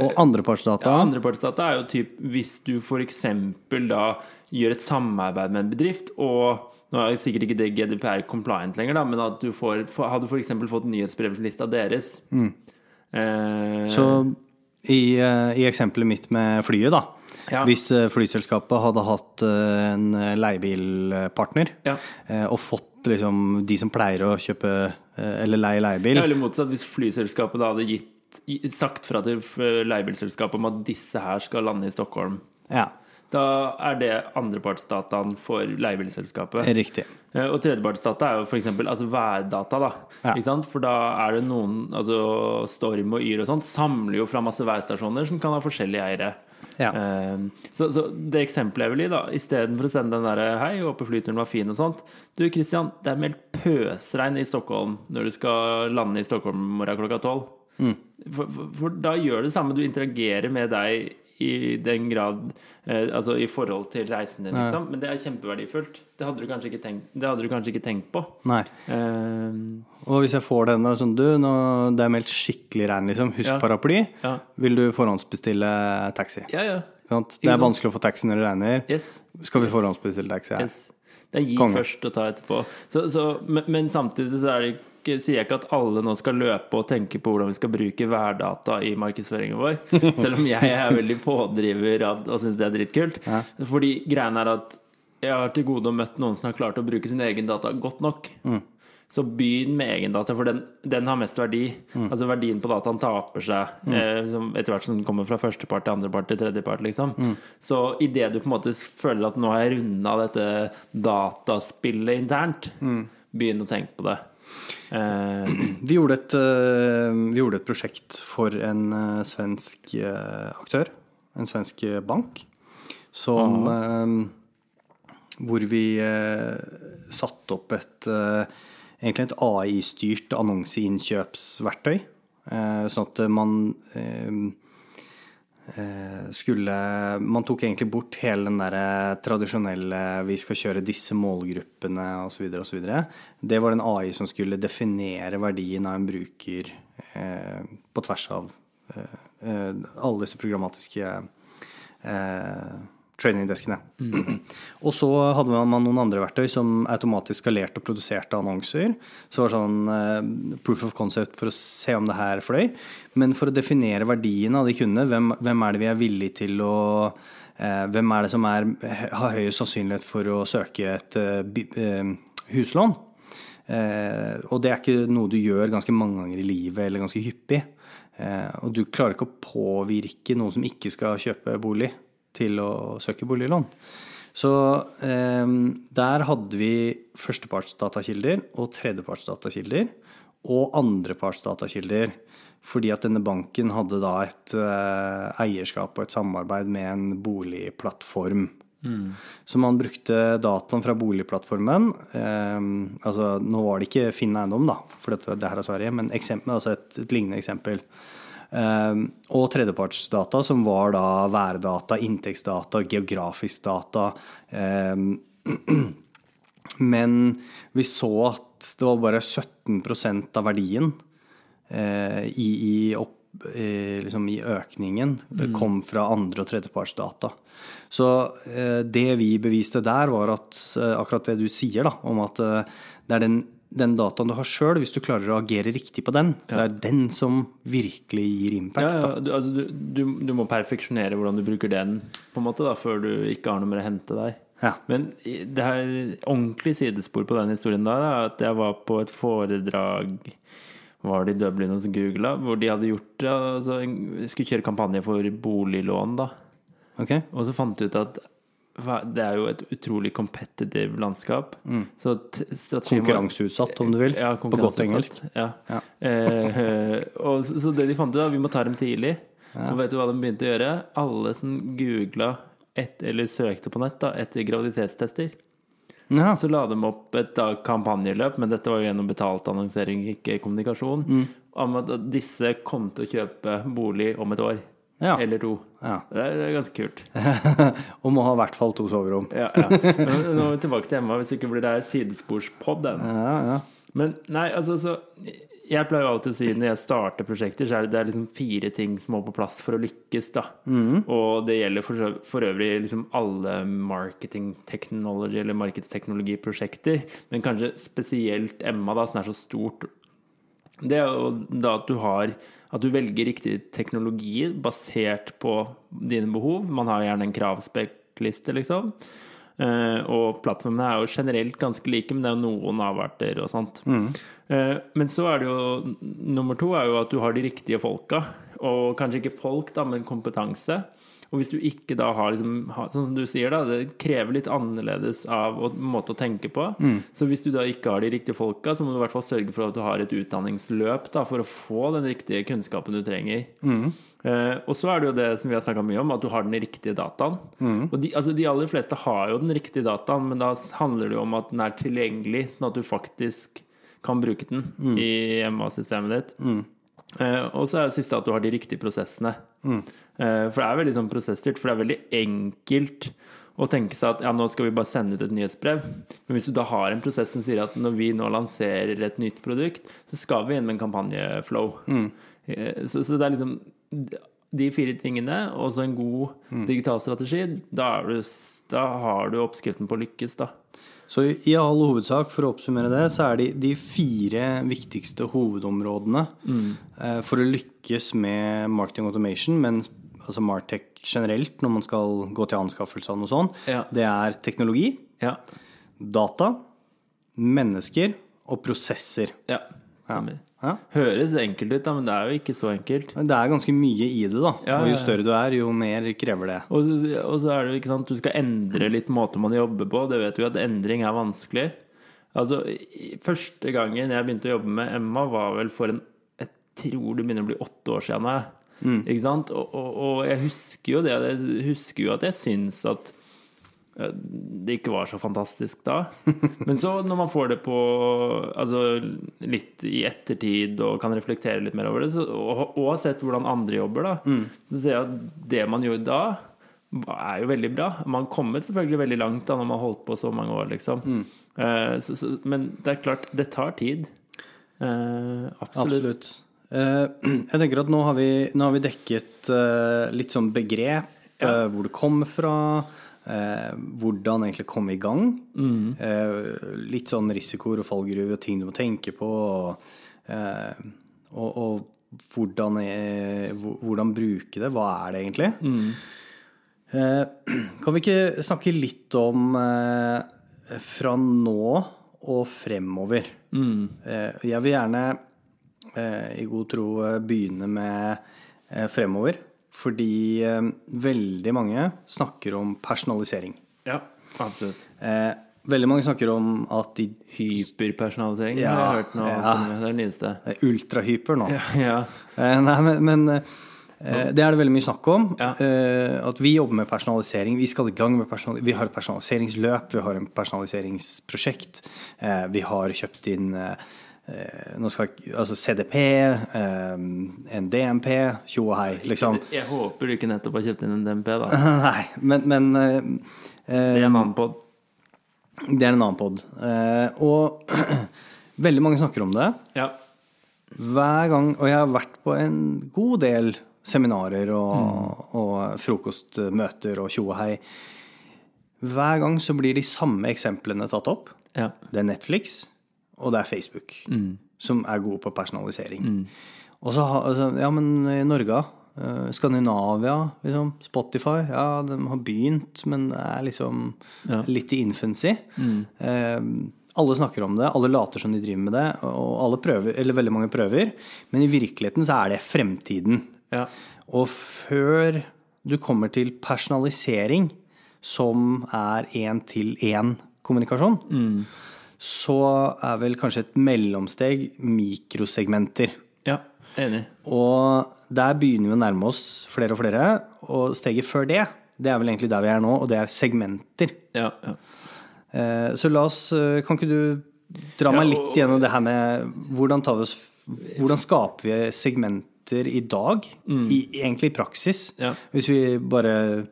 Speaker 1: Og andrepartsdata.
Speaker 2: Ja, Andrepartsdata er jo typ hvis du f.eks. da gjør et samarbeid med en bedrift, og nå er sikkert ikke det GDPR compliant lenger, da, men at du får, hadde f.eks. fått nyhetsbrevlista deres. Eh,
Speaker 1: Så i, eh, i eksempelet mitt med flyet, da.
Speaker 2: Ja.
Speaker 1: Hvis eh, flyselskapet hadde hatt eh, en leiebilpartner
Speaker 2: Ja.
Speaker 1: eh, og fått liksom de som pleier å kjøpe eh, eller leie leiebil
Speaker 2: Ja, eller motsatt, hvis flyselskapet da hadde gitt, sagt fra til leiebilselskapet om at disse her skal lande i Stockholm,
Speaker 1: Ja,
Speaker 2: da er det andrepartsdataen for leiebilselskapet.
Speaker 1: riktig.
Speaker 2: Eh, Og tredjepartsdata er jo f.eks. Altså værdata. da
Speaker 1: Ja.
Speaker 2: Ikke sant? For da er det noen altså Storm og Yr og sånn samler jo fra masse værstasjoner som kan ha forskjellige eiere.
Speaker 1: Ja.
Speaker 2: Eh, Så, så det eksempelet jeg vil gi, da istedenfor å sende den derre 'Hei, håper flyturen var fin', og sånt Du, Christian, det er meldt pøsregn i Stockholm når du skal lande i Stockholm morgen klokka tolv. For, for, for da gjør det samme. Du interagerer med deg i den grad eh, Altså i forhold til reisen din, liksom. Men det er kjempeverdifullt. Det hadde du kanskje ikke tenkt, det hadde du kanskje ikke tenkt på.
Speaker 1: Nei.
Speaker 2: Eh,
Speaker 1: Og hvis jeg får den da, sånn du, nå, det er meldt skikkelig regn, liksom. Husk
Speaker 2: Ja.
Speaker 1: paraply.
Speaker 2: ja.
Speaker 1: Vil du forhåndsbestille taxi?
Speaker 2: ja, ja.
Speaker 1: Sant? Det er vanskelig å få taxi når det regner.
Speaker 2: Yes.
Speaker 1: Skal vi
Speaker 2: Yes.
Speaker 1: forhåndsbestille taxi? her?
Speaker 2: Yes. Det er gi
Speaker 1: Kongen.
Speaker 2: først og ta etterpå. Så, så, men, men samtidig så er det ikke, sier jeg ikke at alle nå skal løpe og tenke på hvordan vi skal bruke værdata i markedsføringen vår. Selv om jeg er veldig pådriver av, og syns det er dritkult.
Speaker 1: Ja.
Speaker 2: Fordi greien er at jeg har til gode å møtt noen som har klart å bruke sin egen data godt nok. Så begynn med egen data, for den, den har mest verdi. Altså verdien på dataen taper seg eh, etter hvert som den kommer fra førstepart til andrepart til tredjepart. Liksom. Så idet du på en måte føler at nå har jeg runda dette dataspillet internt, begynn å tenke på det. Eh,
Speaker 1: Vi gjorde, et, eh, vi gjorde et prosjekt for en eh, svensk aktør, en svensk bank, som eh, Hvor vi satte opp et egentlig et AI-styrt annonseinnkjøpsverktøy. eh, Sånn at man skulle Man tok egentlig bort hele den der tradisjonelle 'vi skal kjøre disse målgruppene' osv. osv. Det var en AI som skulle definere verdien av en bruker eh, på tvers av eh, eh, alle disse programmatiske eh, tradingdeskene. og så hadde man noen andre verktøy som automatisk skalerte og produserte annonser. Så det var sånn eh, proof of concept for å se om det her fløy. Men for å definere verdien av de kundene, hvem, hvem er det vi er villige til å eh, Hvem er det som er, har høyest sannsynlighet for å søke et eh, eh, huslån? Eh, og det er ikke noe du gjør ganske mange ganger i livet, eller ganske hyppig. Eh, og du klarer ikke å påvirke noen som ikke skal kjøpe bolig, til å søke boliglån. Så eh, der hadde vi førstepartsdatakilder og tredjepartsdatakilder. Og andrepartsdatakilder. Fordi at denne banken hadde da et eh, eierskap og et samarbeid med en boligplattform. Så man brukte dataen fra boligplattformen. Eh, altså, nå var det ikke Finn eiendom, da, for dette, det her er Sverige, men eksempel, altså et, et lignende eksempel. Eh, og tredjepartsdata, som var da værdata, inntektsdata, geografisk data. Eh, men vi så at det var bare 17% av verdien eh, i, i, opp, eh, liksom i økningen kom fra andre- og tredjepartsdata. Så eh, det vi beviste der, var at akkurat det du sier, da, om at det er den, den dataen du har sjøl, hvis du klarer å agere riktig på den, det er den som virkelig gir
Speaker 2: Ja,
Speaker 1: impact.
Speaker 2: ja,
Speaker 1: ja.
Speaker 2: du, altså, du, du, du må perfeksjonere hvordan du bruker den, på en måte, da, før du ikke har noe mer å hente deg.
Speaker 1: Ja.
Speaker 2: Men det her ordentlig sidespor på den historien der er at jeg var på et foredrag var det i Dublin hos Google, hvor de hadde gjort altså, skulle kjøre kampanje for boliglån. da
Speaker 1: Okay.
Speaker 2: Og så fant de ut at det er jo et utrolig competitive landskap. Så strategien
Speaker 1: Konkurranseutsatt, om du vil.
Speaker 2: ja,
Speaker 1: på godt engelsk.
Speaker 2: Ja.
Speaker 1: Ja.
Speaker 2: Eh, og så, det de fant ut, da, vi må ta dem tidlig. Og vet du hva de begynte å gjøre? Alle som googla et, eller søkte på nett da, etter graviditetstester,
Speaker 1: Ja.
Speaker 2: så la de opp et da, kampanjeløp, men dette var jo gjennom betalt annonsering, ikke kommunikasjon,
Speaker 1: Mm.
Speaker 2: om at disse kom til å kjøpe bolig om et år.
Speaker 1: Ja.
Speaker 2: Eller to.
Speaker 1: Ja.
Speaker 2: Det er, det er ganske kult.
Speaker 1: Og må ha i hvert fall to soverom.
Speaker 2: Ja, ja. Nå er vi tilbake til Emma, hvis ikke blir det her sidesporspod.
Speaker 1: Ja, ja.
Speaker 2: Men nei, altså så Jeg pleier jo alltid å si når jeg starter prosjekter, så er det, det er liksom fire ting som må på plass for å lykkes. da Og det gjelder for, for øvrig liksom alle marketing technology eller markedsteknologiprosjekter. Men kanskje spesielt Emma, da, som er så stort. Det er jo da at du har at du velger riktig teknologi basert på dine behov. Man har gjerne en kravspekkliste, liksom. Eh, og plattformene er jo generelt ganske like, men det er jo noen avarter og sånt. Eh, men så er det jo Nummer to er jo at du har de riktige folka. Og kanskje ikke folk, da, men kompetanse. Og hvis du ikke da har liksom Sånn som du sier, da, det krever litt annerledes av å, måte å tenke på. Så hvis du da ikke har de riktige folka, så må du i hvert fall sørge for at du har et utdanningsløp da, for å få den riktige kunnskapen du trenger. Eh, og så er det jo det som vi har snakka mye om, at du har den riktige dataen. Og de, altså, de aller fleste har jo den riktige dataen, men da handler det jo om at den er tilgjengelig, sånn at du faktisk kan bruke den i MA-systemet ditt. Eh, og så er det siste at du har de riktige prosessene. Eh, for det er veldig sånn prosessstyrt, for det er veldig enkelt å tenke seg at ja, nå skal vi bare sende ut et nyhetsbrev. Men hvis du da har en prosess som sier at når vi nå lanserer et nytt produkt, så skal vi inn med en kampanjeflow. Mm. Så, så det er liksom de fire tingene, og så en god digital strategi, da, er du, da har du oppskriften på å lykkes, da.
Speaker 1: Så i all hovedsak, for å oppsummere det, så er de, de fire viktigste hovedområdene mm. for å lykkes med marketing automation, men altså Martech generelt, når man skal gå til anskaffelse av noe sånt,
Speaker 2: Ja.
Speaker 1: det er teknologi,
Speaker 2: Ja.
Speaker 1: data, mennesker og prosesser.
Speaker 2: ja.
Speaker 1: Ja.
Speaker 2: Høres enkelt ut, da, men det er jo ikke så enkelt.
Speaker 1: Det er ganske mye i det, da. Og jo større du er, jo mer krever det.
Speaker 2: Og så, og så er det jo ikke sant, du skal endre litt måte man jobber på. Det vet vi at endring er vanskelig. Altså, Første gangen jeg begynte å jobbe med Emma, var vel for en Jeg tror det begynner å bli åtte år siden. Nå, Ikke sant? Og, og, og jeg husker jo det. Jeg husker jo at jeg syns at det ikke var så fantastisk da. Men så når man får det på altså, litt i ettertid og kan reflektere litt mer over det, så, og, og har sett hvordan andre jobber, da, så ser jeg at det man gjorde da, er jo veldig bra. Man har kommet selvfølgelig veldig langt da når man har holdt på så mange år, liksom. Eh, så, så, men det er klart, det tar tid. Uh, absolutt.
Speaker 1: Absolutt. Eh, Jeg tenker at nå har vi, nå har vi dekket eh, litt sånn begrep
Speaker 2: Ja.
Speaker 1: eh, hvor det kommer fra, hvordan egentlig komme i gang. Eh, litt sånn risikoer og fallgruver og ting du må tenke på, og, og, og hvordan, er, hvordan bruke det. Hva er det egentlig? Eh, kan vi ikke snakke litt om fra nå og fremover? Eh, jeg vil gjerne i god tro eh, begynne med eh, fremover. Fordi eh, veldig mange snakker om personalisering.
Speaker 2: Ja, absolutt.
Speaker 1: Eh, veldig mange snakker om at de
Speaker 2: Hyperpersonalisering
Speaker 1: Ja,
Speaker 2: har jeg hørt nå.
Speaker 1: ja.
Speaker 2: Tommy. Det er det nyeste.
Speaker 1: er ultrahyper nå.
Speaker 2: Ja, ja.
Speaker 1: Eh, nei, men, men eh, det er det veldig mye snakk om.
Speaker 2: Ja.
Speaker 1: Eh, at vi jobber med personalisering. Vi skal i gang med personal Vi har et personaliseringsløp, vi har en personaliseringsprosjekt. Eh, vi har kjøpt inn eh, eh, nå skal, altså CDP, eh, en DMP, tjo og hei, liksom.
Speaker 2: Jeg håper du ikke nettopp har kjøpt inn en DMP, da.
Speaker 1: Nei, men, men eh, eh,
Speaker 2: Det er en annen pod.
Speaker 1: det er en annen pod. Uh, og veldig mange snakker om det.
Speaker 2: Ja.
Speaker 1: Hver gang, og jeg har vært på en god del seminarer og, og frokostmøter og tjo og hei. Hver gang så blir de samme eksemplene tatt opp.
Speaker 2: ja.
Speaker 1: Det er Netflix, og det er Facebook, som er gode på personalisering. Og så altså, Ja, men i Norge, uh, Skandinavia, liksom, Spotify, ja, de har begynt, men det er liksom
Speaker 2: Ja.
Speaker 1: litt i infancy. Eh, alle snakker om det, alle later som de driver med det, og alle prøver, eller veldig mange prøver. Men i virkeligheten så er det fremtiden.
Speaker 2: ja.
Speaker 1: Og før du kommer til personalisering, som er én-til-én-kommunikasjon, så er vel kanskje et mellomsteg mikrosegmenter.
Speaker 2: Ja, enig.
Speaker 1: Og der begynner vi å nærme oss flere og flere. Og steget før det, det er vel egentlig der vi er nå, og det er segmenter.
Speaker 2: Ja, ja.
Speaker 1: Eh, Så la oss eh, Kan ikke du dra
Speaker 2: Ja,
Speaker 1: meg
Speaker 2: og-
Speaker 1: litt gjennom det her med hvordan, tar vi oss, hvordan skaper vi segmenter i dag? I, egentlig i praksis.
Speaker 2: Mm. Ja.
Speaker 1: Hvis vi bare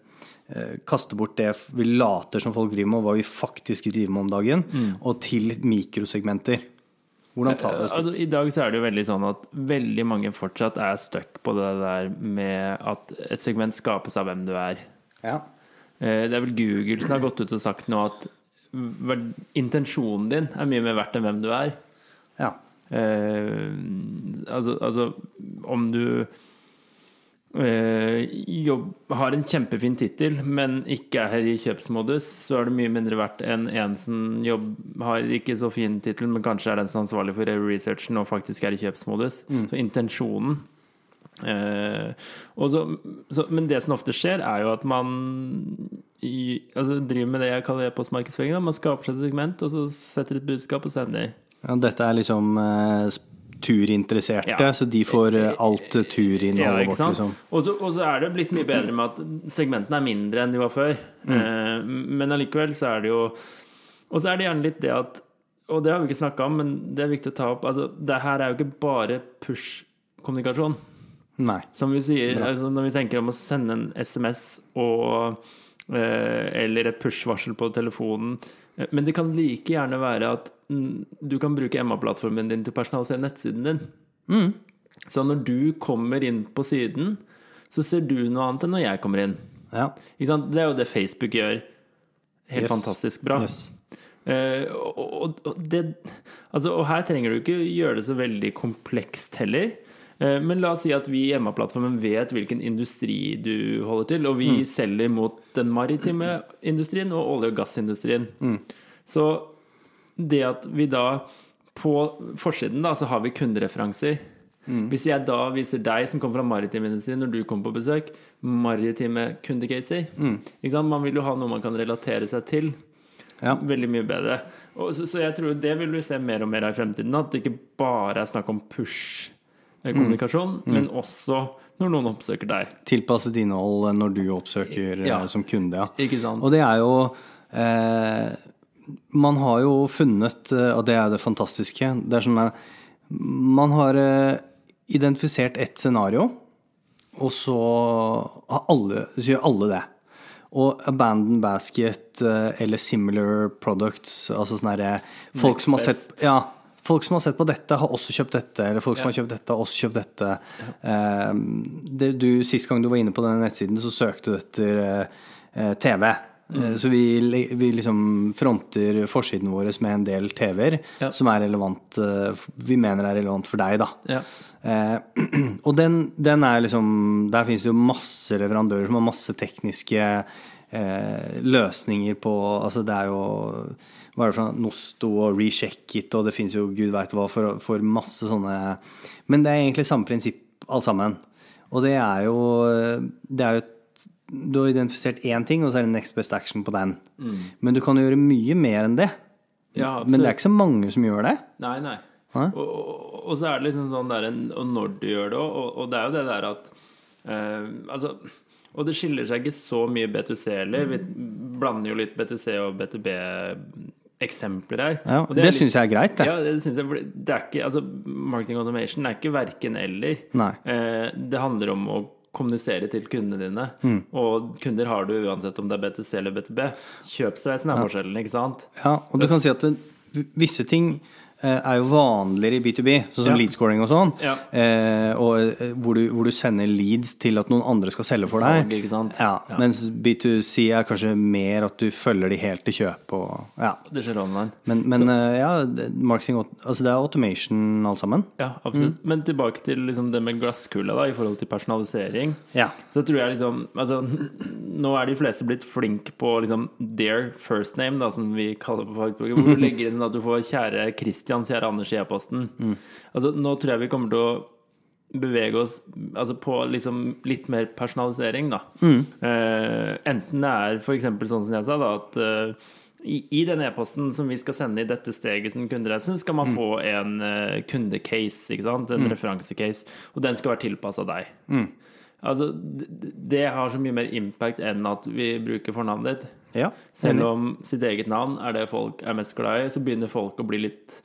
Speaker 1: eh, kaster bort det vi later som folk driver med, og hva vi faktisk driver med om dagen,
Speaker 2: Mm.
Speaker 1: og til mikrosegmenter. Hvordan tar det oss?
Speaker 2: Altså, I dag så er det jo veldig sånn at veldig mange fortsatt er stuck på det der med at et segment skapes av hvem du er.
Speaker 1: Ja.
Speaker 2: Eh, Det er vel Google som har gått ut og sagt nå at intensjonen din er mye mer verdt enn hvem du er.
Speaker 1: ja.
Speaker 2: Eh, altså, altså om du eh, jobb, har en kjempefin tittel, men ikke er i kjøpsmodus, så er det mye mindre verdt enn en som jobb, har ikke så fin tittel, men kanskje er den som er ansvarlig for researchen og faktisk er i kjøpsmodus. Så intensjonen eh, og så, så, Men det som ofte skjer, er jo at man i, altså, driver med det jeg kaller e-postmarkedsføring. Man skaper seg et segment, og så setter et budskap og sender.
Speaker 1: ja. Dette er liksom sp- turinteresserte,
Speaker 2: Ja.
Speaker 1: så de får eh, alt
Speaker 2: Ja,
Speaker 1: turinnholdet
Speaker 2: ja,
Speaker 1: vårt, liksom.
Speaker 2: Og så, og så er det blitt mye bedre med at segmentene er mindre enn de var før. Mm. men allikevel så er det jo Og så er det gjerne litt det at Og det har vi ikke snakka om, men det er viktig å ta opp. Altså, det her er jo ikke bare push-kommunikasjon.
Speaker 1: Nei.
Speaker 2: Som vi sier, altså når vi tenker om å sende en SMS og, eh, eller et push-varsel på telefonen eh, Men det kan like gjerne være at du kan bruke Emma-plattformen din til å personalisere nettsiden din. Så når du kommer inn på siden, så ser du noe annet enn når jeg kommer inn.
Speaker 1: Ja.
Speaker 2: Det er jo det Facebook gjør. Helt
Speaker 1: Yes.
Speaker 2: fantastisk bra.
Speaker 1: Yes.
Speaker 2: Uh, og, og, det, altså, og her trenger du ikke gjøre det så veldig komplekst heller. Uh, men la oss si at vi i Emma-plattformen vet hvilken industri du holder til, og vi selger mot den maritime industrien og olje- og gassindustrien. Så det at vi da på forsiden da, så har vi kundereferanser. Hvis jeg da viser deg som kommer fra maritim industri når du kommer på besøk, maritime kundecaser sant? Man vil jo ha noe man kan relatere seg til.
Speaker 1: Ja.
Speaker 2: Veldig mye bedre. Og så, så jeg tror det vil vi se mer og mer av i fremtiden. At det ikke bare er snakk om push-kommunikasjon, men også når noen oppsøker deg.
Speaker 1: Tilpasset innhold når du oppsøker eh,
Speaker 2: Ja.
Speaker 1: som kunde, ja.
Speaker 2: Ikke sant?
Speaker 1: Og det er jo eh, Man har jo funnet, eh, og det er det fantastiske Det er sånn at Man har eh, identifisert ett scenario, og så har alle, så gjør alle det. Og Abandon Basket eh, eller Similar Products, altså sånne herre Folk som har sett Ja. folk som har sett på dette, har også kjøpt dette. Eller folk som
Speaker 2: Ja.
Speaker 1: har kjøpt dette, har også kjøpt dette. Ja. det, du, sist gang du var inne på denne nettsiden, så søkte du etter TV.
Speaker 2: Mm.
Speaker 1: Eh, Så vi, vi liksom fronter forsiden vår med en del TV-er
Speaker 2: Ja.
Speaker 1: som er relevant eh, Vi mener er relevant for deg, da.
Speaker 2: Ja.
Speaker 1: Eh, og den, den er liksom Der finnes det jo masse leverandører som har masse tekniske eh, løsninger på Altså det er jo Hva er det for noe? Nosto og Reshackit, og det finnes jo gud veit hva for, for masse sånne Men det er egentlig samme prinsipp alt sammen. Og det er jo Det er jo et du har identifisert én ting, og så er det next best action på den. Men du kan gjøre mye mer enn det.
Speaker 2: Ja,
Speaker 1: Men det er ikke så mange som gjør det.
Speaker 2: Nei, nei. Og, og, og så er det liksom sånn der, Og når du gjør det. Og, og det er jo det der at eh, Altså Og det skiller seg ikke så mye B2C heller. Vi blander jo litt B2C og B2B-eksempler her.
Speaker 1: Ja, det
Speaker 2: er
Speaker 1: syns jeg er greit, det.
Speaker 2: Ja, det synes jeg. Det er ikke Altså, marketing automation er ikke verken eller.
Speaker 1: Nei.
Speaker 2: Eh, det handler om å kommunisere til kundene dine.
Speaker 1: Mm.
Speaker 2: Og kunder har du uansett om det er B2C eller B2B. Kjøpsreisen er forskjellen, ikke sant?
Speaker 1: Ja, og du kan si at det, visse ting er jo vanligere i B2B, sånn som
Speaker 2: Ja.
Speaker 1: leadscoring og sånn.
Speaker 2: Ja.
Speaker 1: Eh, og eh, hvor du, hvor du sender leads til at noen andre skal selge for
Speaker 2: Salg,
Speaker 1: deg.
Speaker 2: sant?
Speaker 1: Ja. Mens B2C er kanskje mer at du følger de helt til kjøp og ja.
Speaker 2: Det skjer online.
Speaker 1: Men, men eh, ja, marketing Altså det er automation alt sammen.
Speaker 2: Ja, absolutt.
Speaker 1: Mm.
Speaker 2: Men tilbake til liksom det med glasskula da, i forhold til personalisering.
Speaker 1: Ja.
Speaker 2: Så tror jeg liksom altså, Nå er de fleste blitt flinke på liksom their first name, da, som vi kaller det på fagspråket. Hvor du legger inn sånn at du får 'kjære Christian', 'kjære Anders' i e-posten.
Speaker 1: Mm.
Speaker 2: Altså, nå tror jeg vi kommer til å bevege oss altså, på liksom litt mer personalisering, da.
Speaker 1: Mm.
Speaker 2: Uh, enten det er f.eks. sånn som jeg sa, da, at uh, i, I den e-posten som vi skal sende i dette steget som kundereisen, skal
Speaker 1: Mm.
Speaker 2: man få en uh, kundecase, ikke sant? en referansecase, og den skal være tilpassa deg.
Speaker 1: Mm.
Speaker 2: Altså, det, det har så mye mer impact enn at vi bruker fornavnet ditt.
Speaker 1: ja.
Speaker 2: Selv om sitt eget navn er det folk er mest glad i, så begynner folk å bli litt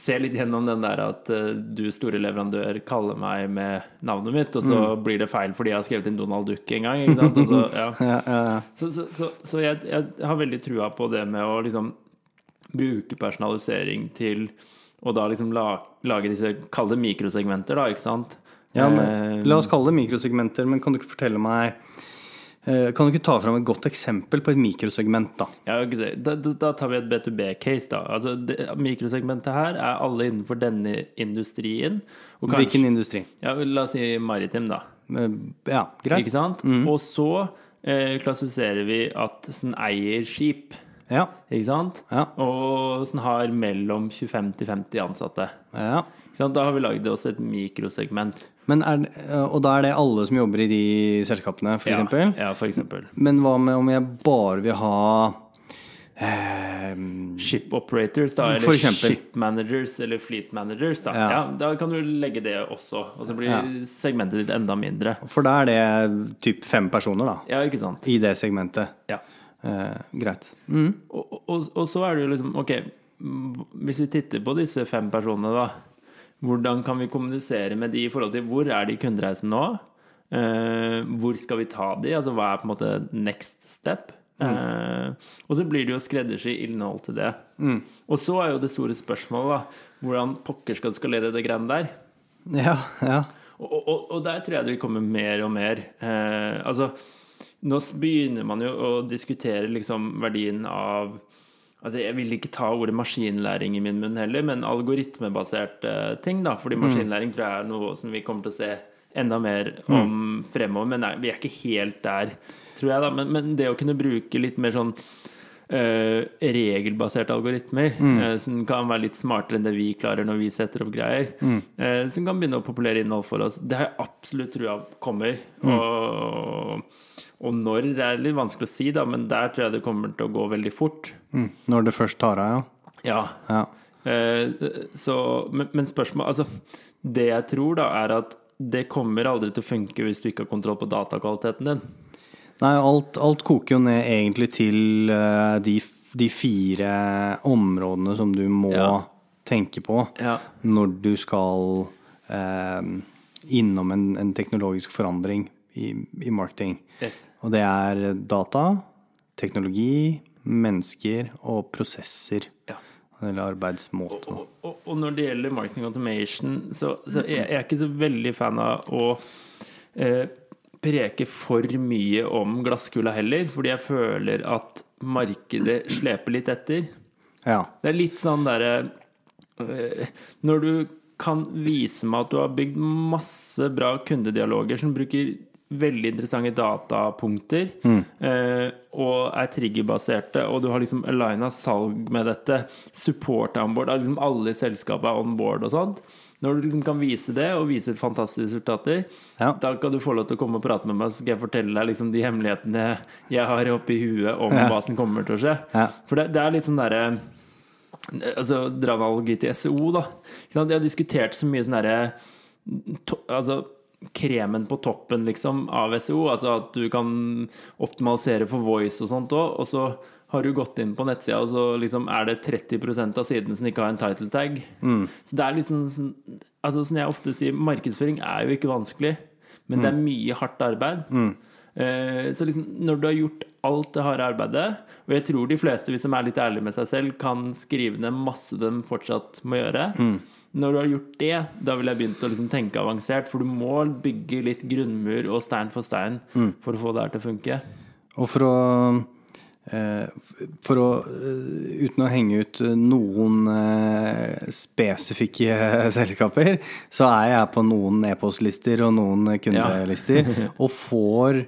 Speaker 2: Se litt gjennom den der at uh, du, store leverandør, kaller meg med navnet mitt, og så
Speaker 1: Mm.
Speaker 2: blir det feil fordi jeg har skrevet inn Donald Duck en gang. Og så, ja.
Speaker 1: Ja, ja.
Speaker 2: Så, så, så, jeg, jeg har veldig trua på det med å liksom bruke personalisering til å da liksom la, lage disse Kall det mikrosegmenter, da, ikke sant?
Speaker 1: ja
Speaker 2: Eh,
Speaker 1: men, la oss kalle det mikrosegmenter, men kan du ikke fortelle meg eh, Kan du ikke ta fram et godt eksempel på et mikrosegment, da?
Speaker 2: Ja, da, da, tar vi et B2B-case, da. Altså, det, mikrosegmentet her er alle innenfor denne industrien. Og kanskje-
Speaker 1: Hvilken industri?
Speaker 2: Ja, la oss si maritim, da.
Speaker 1: Eh, Ja, greit.
Speaker 2: Ikke sant? Og så eh, klassifiserer vi at sånn eier skip.
Speaker 1: Ja.
Speaker 2: Ikke sant?
Speaker 1: Ja.
Speaker 2: Og sånn har mellom 25 til 50 ansatte.
Speaker 1: ja.
Speaker 2: Ikke sant? Da har vi lagd oss et mikrosegment.
Speaker 1: Men er, eh, og da er det alle som jobber i de selskapene, f.eks.?
Speaker 2: Ja, ja, for eksempel.
Speaker 1: Men hva med om jeg bare vil ha eh,
Speaker 2: Ship operators, da, eller ship managers, eller fleet managers. Da.
Speaker 1: Ja.
Speaker 2: Ja. da kan du legge det også. Og så blir
Speaker 1: Ja.
Speaker 2: segmentet ditt enda mindre.
Speaker 1: For da er det typ fem personer, da.
Speaker 2: Ja, ikke sant?
Speaker 1: I det segmentet.
Speaker 2: Ja.
Speaker 1: Eh, greit. Mm.
Speaker 2: Og, og, og så er det jo liksom Ok, hvis vi titter på disse fem personene, da. Hvordan kan vi kommunisere med de i forhold til hvor er de i kundereisen nå? Uh, hvor skal vi ta de? Altså hva er på en måte next step? Eh, og så blir det jo skreddersy innhold til det. Og så er jo det store spørsmålet, da. Hvordan pokker skal du skalere det greiene der?
Speaker 1: Ja, ja.
Speaker 2: Og, og, og der tror jeg det vil komme mer og mer. Uh, altså, nå begynner man jo å diskutere liksom verdien av Altså, Jeg vil ikke ta ordet maskinlæring i min munn heller, men algoritmebaserte ting. da, fordi maskinlæring tror jeg er noe som vi kommer til å se enda mer om fremover. Men nei, vi er ikke helt der, tror jeg. da, Men, men det å kunne bruke litt mer sånn uh, regelbaserte algoritmer, eh, som kan være litt smartere enn det vi klarer når vi setter opp greier, eh, som kan begynne å populere innhold for oss. Det har jeg absolutt trua kommer. Og, og når det er litt vanskelig å si, da, men der tror jeg det kommer til å gå veldig fort.
Speaker 1: Mm. Når det først tar av, ja.
Speaker 2: Ja.
Speaker 1: ja.
Speaker 2: Eh, så, men, men spørsmålet Altså, det jeg tror, da, er at det kommer aldri til å funke hvis du ikke har kontroll på datakvaliteten din.
Speaker 1: Nei, alt, alt koker jo ned egentlig til eh, de, de fire områdene som du må
Speaker 2: Ja.
Speaker 1: tenke på
Speaker 2: Ja.
Speaker 1: når du skal eh, innom en, en teknologisk forandring i, i marketing.
Speaker 2: Yes.
Speaker 1: Og det er data, teknologi, mennesker og prosesser.
Speaker 2: Ja.
Speaker 1: Eller arbeidsmåte.
Speaker 2: Og, og, og når det gjelder marketing automation, så, så er jeg ikke så veldig fan av å eh, preke for mye om glasskula heller, fordi jeg føler at markedet sleper litt etter.
Speaker 1: Ja.
Speaker 2: Det er litt sånn derre eh, Når du kan vise meg at du har bygd masse bra kundedialoger som bruker veldig interessante datapunkter, øh, og er triggerbaserte, og du har liksom aligna salg med dette, support on board, liksom alle i er on board og sånt. Når du liksom kan vise det, og vise fantastiske resultater,
Speaker 1: Ja.
Speaker 2: da kan du få lov til å komme og prate med meg, så skal jeg fortelle deg liksom de hemmelighetene jeg har oppi huet om hva som kommer til å skje.
Speaker 1: Ja.
Speaker 2: For det, det er litt sånn derre Altså, dra analogi til SEO, da. Jeg har diskutert så mye sånn derre Altså kremen på toppen liksom av SEO, altså at du kan optimalisere for voice og sånt òg, og så har du gått inn på nettsida, og så liksom er det 30% av sidene som ikke har en title tag. Så det er liksom Altså som jeg ofte sier, markedsføring er jo ikke vanskelig, men det er mye hardt arbeid. Eh, Så liksom, når du har gjort alt det harde arbeidet, og jeg tror de fleste, hvis de er litt ærlige med seg selv, kan skrive ned masse de fortsatt må gjøre Når du har gjort det, da vil jeg begynt å liksom tenke avansert, for du må bygge litt grunnmur og stein for stein for å få det her til å funke.
Speaker 1: Og for å eh, For å eh, Uten å henge ut noen eh, spesifikke selskaper, så er jeg på noen e-postlister og noen kundelister, og får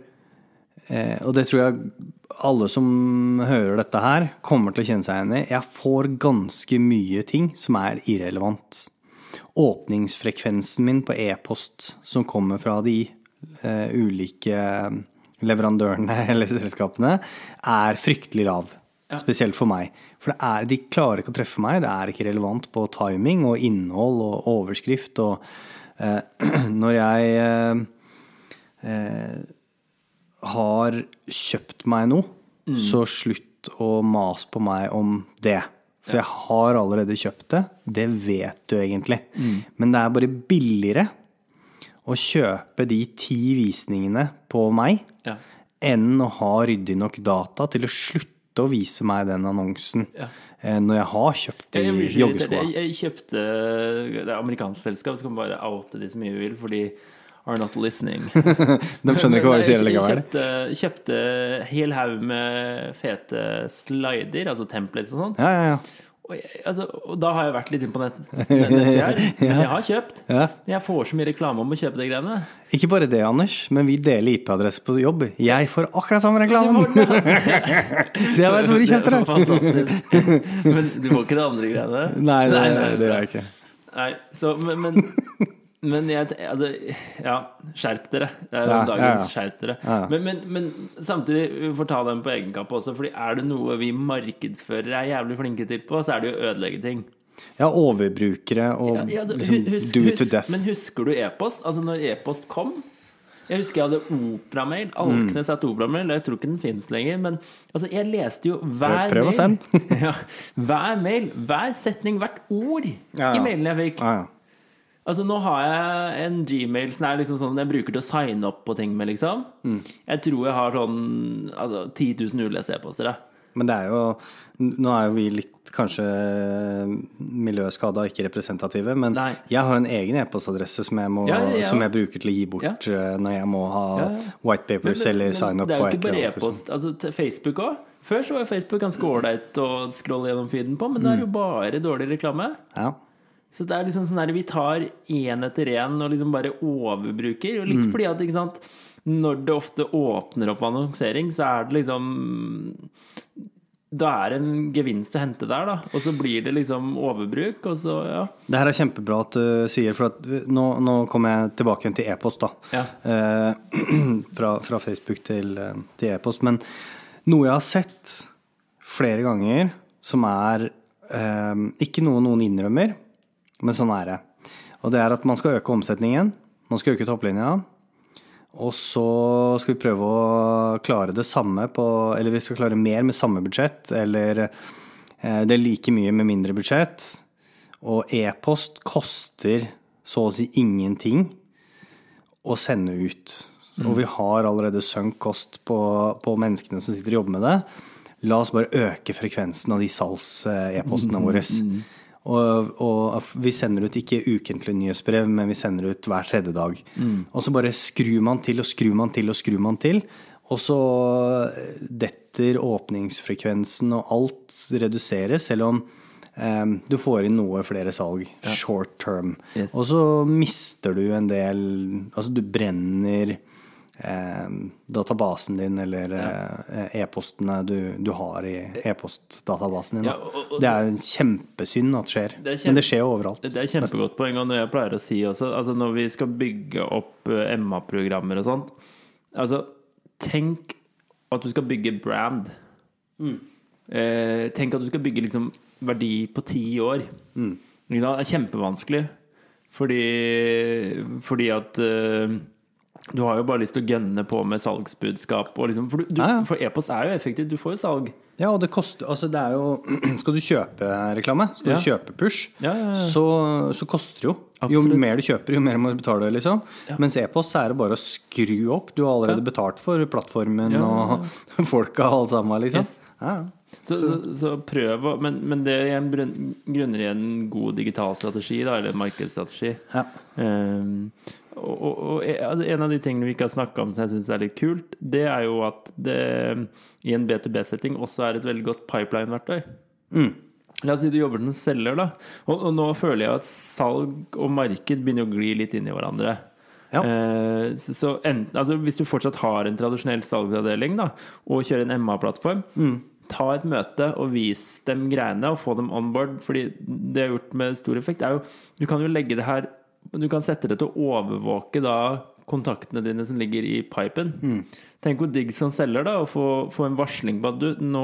Speaker 1: eh, Og det tror jeg alle som hører dette her, kommer til å kjenne seg igjen i. Jeg får ganske mye ting som er irrelevant. Åpningsfrekvensen min på e-post som kommer fra de eh, ulike leverandørene eller selskapene, er fryktelig lav. Spesielt for meg. For det er, de klarer ikke å treffe meg. Det er ikke relevant på timing og innhold og overskrift. Og eh, når jeg eh, eh, har kjøpt meg noe, så slutt å mase på meg om det. For jeg har allerede kjøpt det. Det vet du egentlig. Men det er bare billigere å kjøpe de ti visningene på meg
Speaker 2: Ja.
Speaker 1: enn å ha ryddig nok data til å slutte å vise meg den annonsen
Speaker 2: Ja.
Speaker 1: eh, når jeg har kjøpt de joggeskoa.
Speaker 2: jeg, jeg kjøpte Det er amerikansk selskap, så kan man bare oute de så mye vi vil, for de are not listening.
Speaker 1: De skjønner ikke hva vi sier
Speaker 2: Jeg
Speaker 1: likevel.
Speaker 2: Kjøpte, kjøpte hel haug med fete slider, altså templates og sånt.
Speaker 1: Ja, ja, ja.
Speaker 2: Og, jeg, altså, og da har jeg vært litt imponert. på nett. Jeg har kjøpt.
Speaker 1: Ja.
Speaker 2: Jeg får så mye reklame om å kjøpe de greiene.
Speaker 1: Ikke bare det, Anders, men vi deler IP-adresse på jobb. Jeg får akkurat samme reklame! Så jeg vet hvor de kjøpte
Speaker 2: Det
Speaker 1: det.
Speaker 2: fantastisk. Men du får ikke de andre greiene?
Speaker 1: Nei, det,
Speaker 2: Nei, nei,
Speaker 1: det gjør jeg ikke.
Speaker 2: Nei, så, men, men, men jeg Altså, ja, skjerp dere. Det er
Speaker 1: Ja,
Speaker 2: dagens
Speaker 1: ja, ja.
Speaker 2: skjerp dere. Men, men, men samtidig, vi får ta dem på egen kappe også, Fordi er det noe vi markedsførere er jævlig flinke til på, så er det jo å ødelegge ting.
Speaker 1: Ja, overbrukere og
Speaker 2: altså,
Speaker 1: liksom
Speaker 2: husk,
Speaker 1: do to death.
Speaker 2: Men husker du e-post? Altså, når e-post kom jeg husker jeg hadde operamail. Alknes het operamail. Jeg tror ikke den finnes lenger. Men altså, jeg leste jo hver
Speaker 1: Prøv- prøv å sende.
Speaker 2: ja, hver mail, hver setning, hvert ord i mailen jeg fikk.
Speaker 1: Ja, ja.
Speaker 2: Altså Nå har jeg en Gmail som er liksom sånn jeg bruker til å signe opp på ting med. liksom
Speaker 1: Mm.
Speaker 2: Jeg tror jeg har sånn altså, 10 000 uleste e-poster.
Speaker 1: Men det er jo Nå er jo vi litt kanskje miljøskada og ikke representative, men
Speaker 2: Nei.
Speaker 1: jeg har en egen e-postadresse som, jeg må-
Speaker 2: Ja, ja, ja.
Speaker 1: som jeg bruker til å gi bort eh, når jeg må ha white papers eller sign up
Speaker 2: det er jo ikke bare
Speaker 1: annet. liksom.
Speaker 2: e-post. Altså Facebook òg. Før så var Facebook ganske ålreit å scrolle gjennom feeden på, men det er jo
Speaker 1: Mm.
Speaker 2: bare dårlig reklame.
Speaker 1: Ja.
Speaker 2: Så det er liksom sånn der vi tar én etter én og liksom bare overbruker. Og
Speaker 1: Mm.
Speaker 2: litt fordi at ikke sant når det ofte åpner opp annonsering, så er det liksom Da er det en gevinst å hente der, da. Og så blir det liksom overbruk, og så ja.
Speaker 1: Det her er kjempebra at du sier, for nå, nå kommer jeg tilbake igjen til e-post, da.
Speaker 2: Ja.
Speaker 1: Eh, fra, fra Facebook til, eh, til e-post. Men noe jeg har sett flere ganger, som er eh, ikke noe noen innrømmer, men sånn er det. Og det er at man skal øke omsetningen, man skal øke topplinja, og så skal vi prøve å klare det samme på Eller vi skal klare mer med samme budsjett, eller eh, det er like mye med mindre budsjett. Og e-post koster så å si ingenting å sende ut. Og vi har allerede sunk kost på, på menneskene som sitter og jobber med det. La oss bare øke frekvensen av de salgs-e-postene våre. Og, og vi sender ut ikke ukentlig nyhetsbrev, men vi sender ut hver tredje dag. Og så bare skrur man til og skrur man til og skrur man til. Og så detter åpningsfrekvensen og alt reduseres, selv om um, du får inn noe flere salg short term.
Speaker 2: Yes.
Speaker 1: Og så mister du en del Altså, du brenner eh, databasen din eller eh, e-postene du, du har i e-postdatabasen din.
Speaker 2: Ja, og- og-
Speaker 1: det er en kjempesynd at skjer.
Speaker 2: Det skjer, kjempe-
Speaker 1: Men det skjer jo overalt.
Speaker 2: Det er kjempegodt poeng, og når jeg pleier å si også Altså når vi skal bygge opp eh, MA-programmer og sånt Altså, tenk at du skal bygge brand. Eh, tenk at du skal bygge liksom verdi på ti år. Mm. Det er kjempevanskelig. Fordi, fordi at eh, du har jo bare lyst til å gønne på med salgsbudskap. Liksom, for du, du,
Speaker 1: Ja, ja.
Speaker 2: for e-post er jo effektivt. Du får jo salg.
Speaker 1: Ja, og det koster Altså, det er jo Skal du kjøpe reklame, skal
Speaker 2: Ja.
Speaker 1: du kjøpe push,
Speaker 2: Ja, ja, ja.
Speaker 1: Så, så koster det jo. Jo mer du kjøper, jo mer må du betale, liksom. Mens e-post er det bare å skru opp. Du har allerede betalt for plattformen og folka og alt sammen, liksom.
Speaker 2: Yes. Så, så, så prøv å Men, men det igjen grunner i en god digital strategi, da, eller markedsstrategi.
Speaker 1: Ja.
Speaker 2: Ehm, og, og, og altså, en av de tingene vi ikke har snakka om som jeg syns er litt kult, det er jo at det i en B2B-setting også er et veldig godt pipeline-verktøy. La oss si du jobber som selger, da. Og, og nå føler jeg at salg og marked begynner å gli litt inn i hverandre.
Speaker 1: Ja.
Speaker 2: Eh, så, så en, altså hvis du fortsatt har en tradisjonell salgsavdeling da, og kjører en MA-plattform, ta et møte og vis dem greiene og få dem on board. Fordi det jeg har gjort med stor effekt, er jo Du kan jo legge det her Du kan sette det til å overvåke da kontaktene dine som ligger i pipen. Tenk hvor digg som selger da å få, få en varsling på at du nå,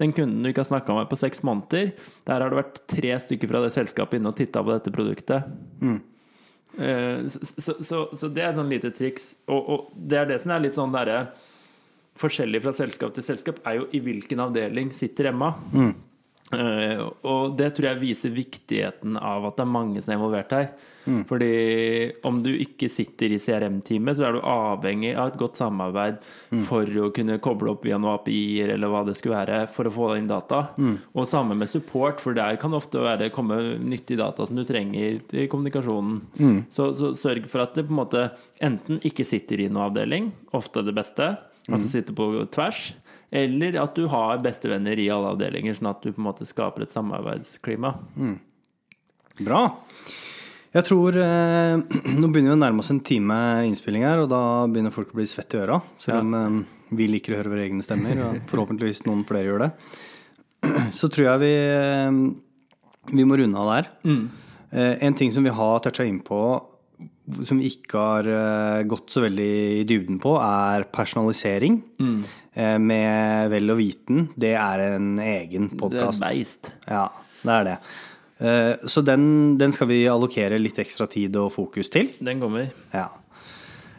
Speaker 2: den kunden du ikke har snakka med på seks måneder, der har det vært tre stykker fra det selskapet inne og titta på dette produktet. Eh, Så, så, så, så det er et sånn lite triks. Og, og det er det som er litt sånn derre Forskjellig fra selskap til selskap, er jo i hvilken avdeling sitter Emma. Eh, og det tror jeg viser viktigheten av at det er mange som er involvert her. Fordi om du ikke sitter i CRM-teamet, så er du avhengig av et godt samarbeid for å kunne koble opp via noen API-er eller hva det skulle være, for å få inn data. Og samme med support, for der kan det ofte være, komme nyttig data som du trenger i kommunikasjonen. Så, så sørg for at det på en måte enten ikke sitter i noen avdeling, ofte det beste, at det sitter på tvers. Eller at du har bestevenner i alle avdelinger, sånn at du på en måte skaper et samarbeidsklima.
Speaker 1: Bra. Jeg tror eh, Nå begynner vi å nærme oss en time innspilling her, og da begynner folk å bli svett i øra. Selv om eh, vi liker å høre våre egne stemmer, og forhåpentligvis noen flere gjør det. Så tror jeg vi, eh, vi må runde av der. Eh, en ting som vi har toucha inn på, som vi ikke har eh, gått så veldig i dybden på, er personalisering. Mm. med vel og viten. Det er en egen
Speaker 2: Det er beist.
Speaker 1: Ja, det er det. Eh, Så den, den skal vi allokere litt ekstra tid og fokus til.
Speaker 2: Den kommer.
Speaker 1: Ja.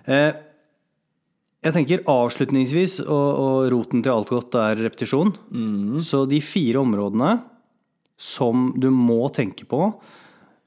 Speaker 1: Eh, Jeg tenker avslutningsvis, og, og roten til alt godt er repetisjon. Så de fire områdene som du må tenke på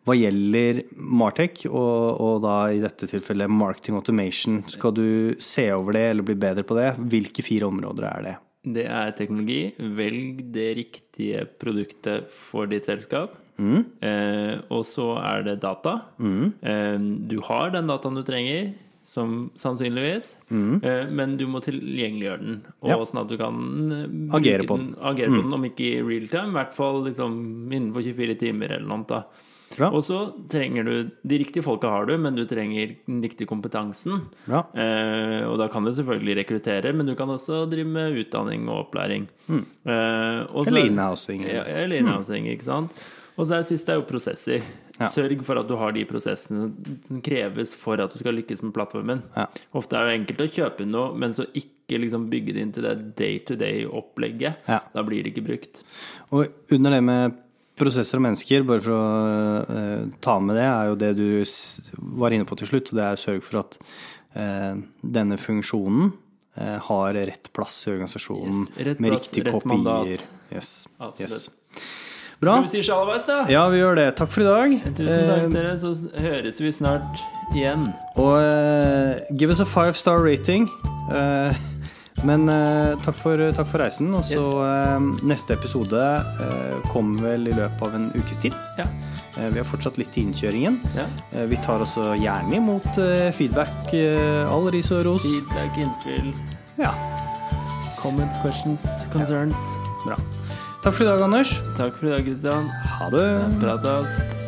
Speaker 1: hva gjelder Martech, og, og da i dette tilfellet marketing automation, skal du se over det eller bli bedre på det? Hvilke fire områder er det?
Speaker 2: Det er teknologi. Velg det riktige produktet for ditt selskap. Eh, og så er det data. Eh, du har den dataen du trenger, som sannsynligvis, eh, men du må tilgjengeliggjøre den. Og
Speaker 1: Ja.
Speaker 2: Sånn at du kan eh,
Speaker 1: Agere på den.
Speaker 2: Agere på den, Om ikke i real time, i hvert fall liksom innenfor 24 timer eller noe. da
Speaker 1: Bra.
Speaker 2: Og så trenger du De riktige folka har du, men du trenger den riktige kompetansen. Eh, og da kan du selvfølgelig rekruttere, men du kan også drive med utdanning og opplæring. Eh, og så-
Speaker 1: Eller inhousing.
Speaker 2: Ja, eller inhousing, ikke sant. Og så er det siste er jo prosesser.
Speaker 1: Ja.
Speaker 2: Sørg for at du har de prosessene som kreves for at du skal lykkes med plattformen.
Speaker 1: Ja.
Speaker 2: Ofte er det enkelt å kjøpe noe, men så ikke liksom bygge det inn til det day to day-opplegget.
Speaker 1: Ja.
Speaker 2: Da blir det ikke brukt.
Speaker 1: Og under det med prosesser og mennesker, bare for å uh, ta med det, er jo det du var inne på til slutt, og det er å sørge for at uh, denne funksjonen uh, har rett plass i organisasjonen,
Speaker 2: Yes, rett
Speaker 1: med
Speaker 2: plass,
Speaker 1: riktig
Speaker 2: rett
Speaker 1: kopier.
Speaker 2: mandat.
Speaker 1: Yes.
Speaker 2: Absolutt.
Speaker 1: yes. Bra.
Speaker 2: Skal vi si sjalabais, da?
Speaker 1: Ja, vi gjør det. Takk for i dag.
Speaker 2: Tusen takk, dere. Så høres vi snart igjen.
Speaker 1: og give us a five star rating. Eh, Men eh, takk, for, takk for reisen. Og så eh, neste episode eh, kommer vel i løpet av en ukes tid.
Speaker 2: Ja.
Speaker 1: Eh, vi har fortsatt litt til innkjøringen.
Speaker 2: ja.
Speaker 1: Eh, vi tar også gjerne imot eh, feedback. Eh, all ris og ros.
Speaker 2: Feedback, innspill,
Speaker 1: Ja,
Speaker 2: comments, questions, concerns.
Speaker 1: bra. Takk for i dag, Anders.
Speaker 2: Takk for i dag, Kristian.
Speaker 1: Ha det.
Speaker 2: Pratast.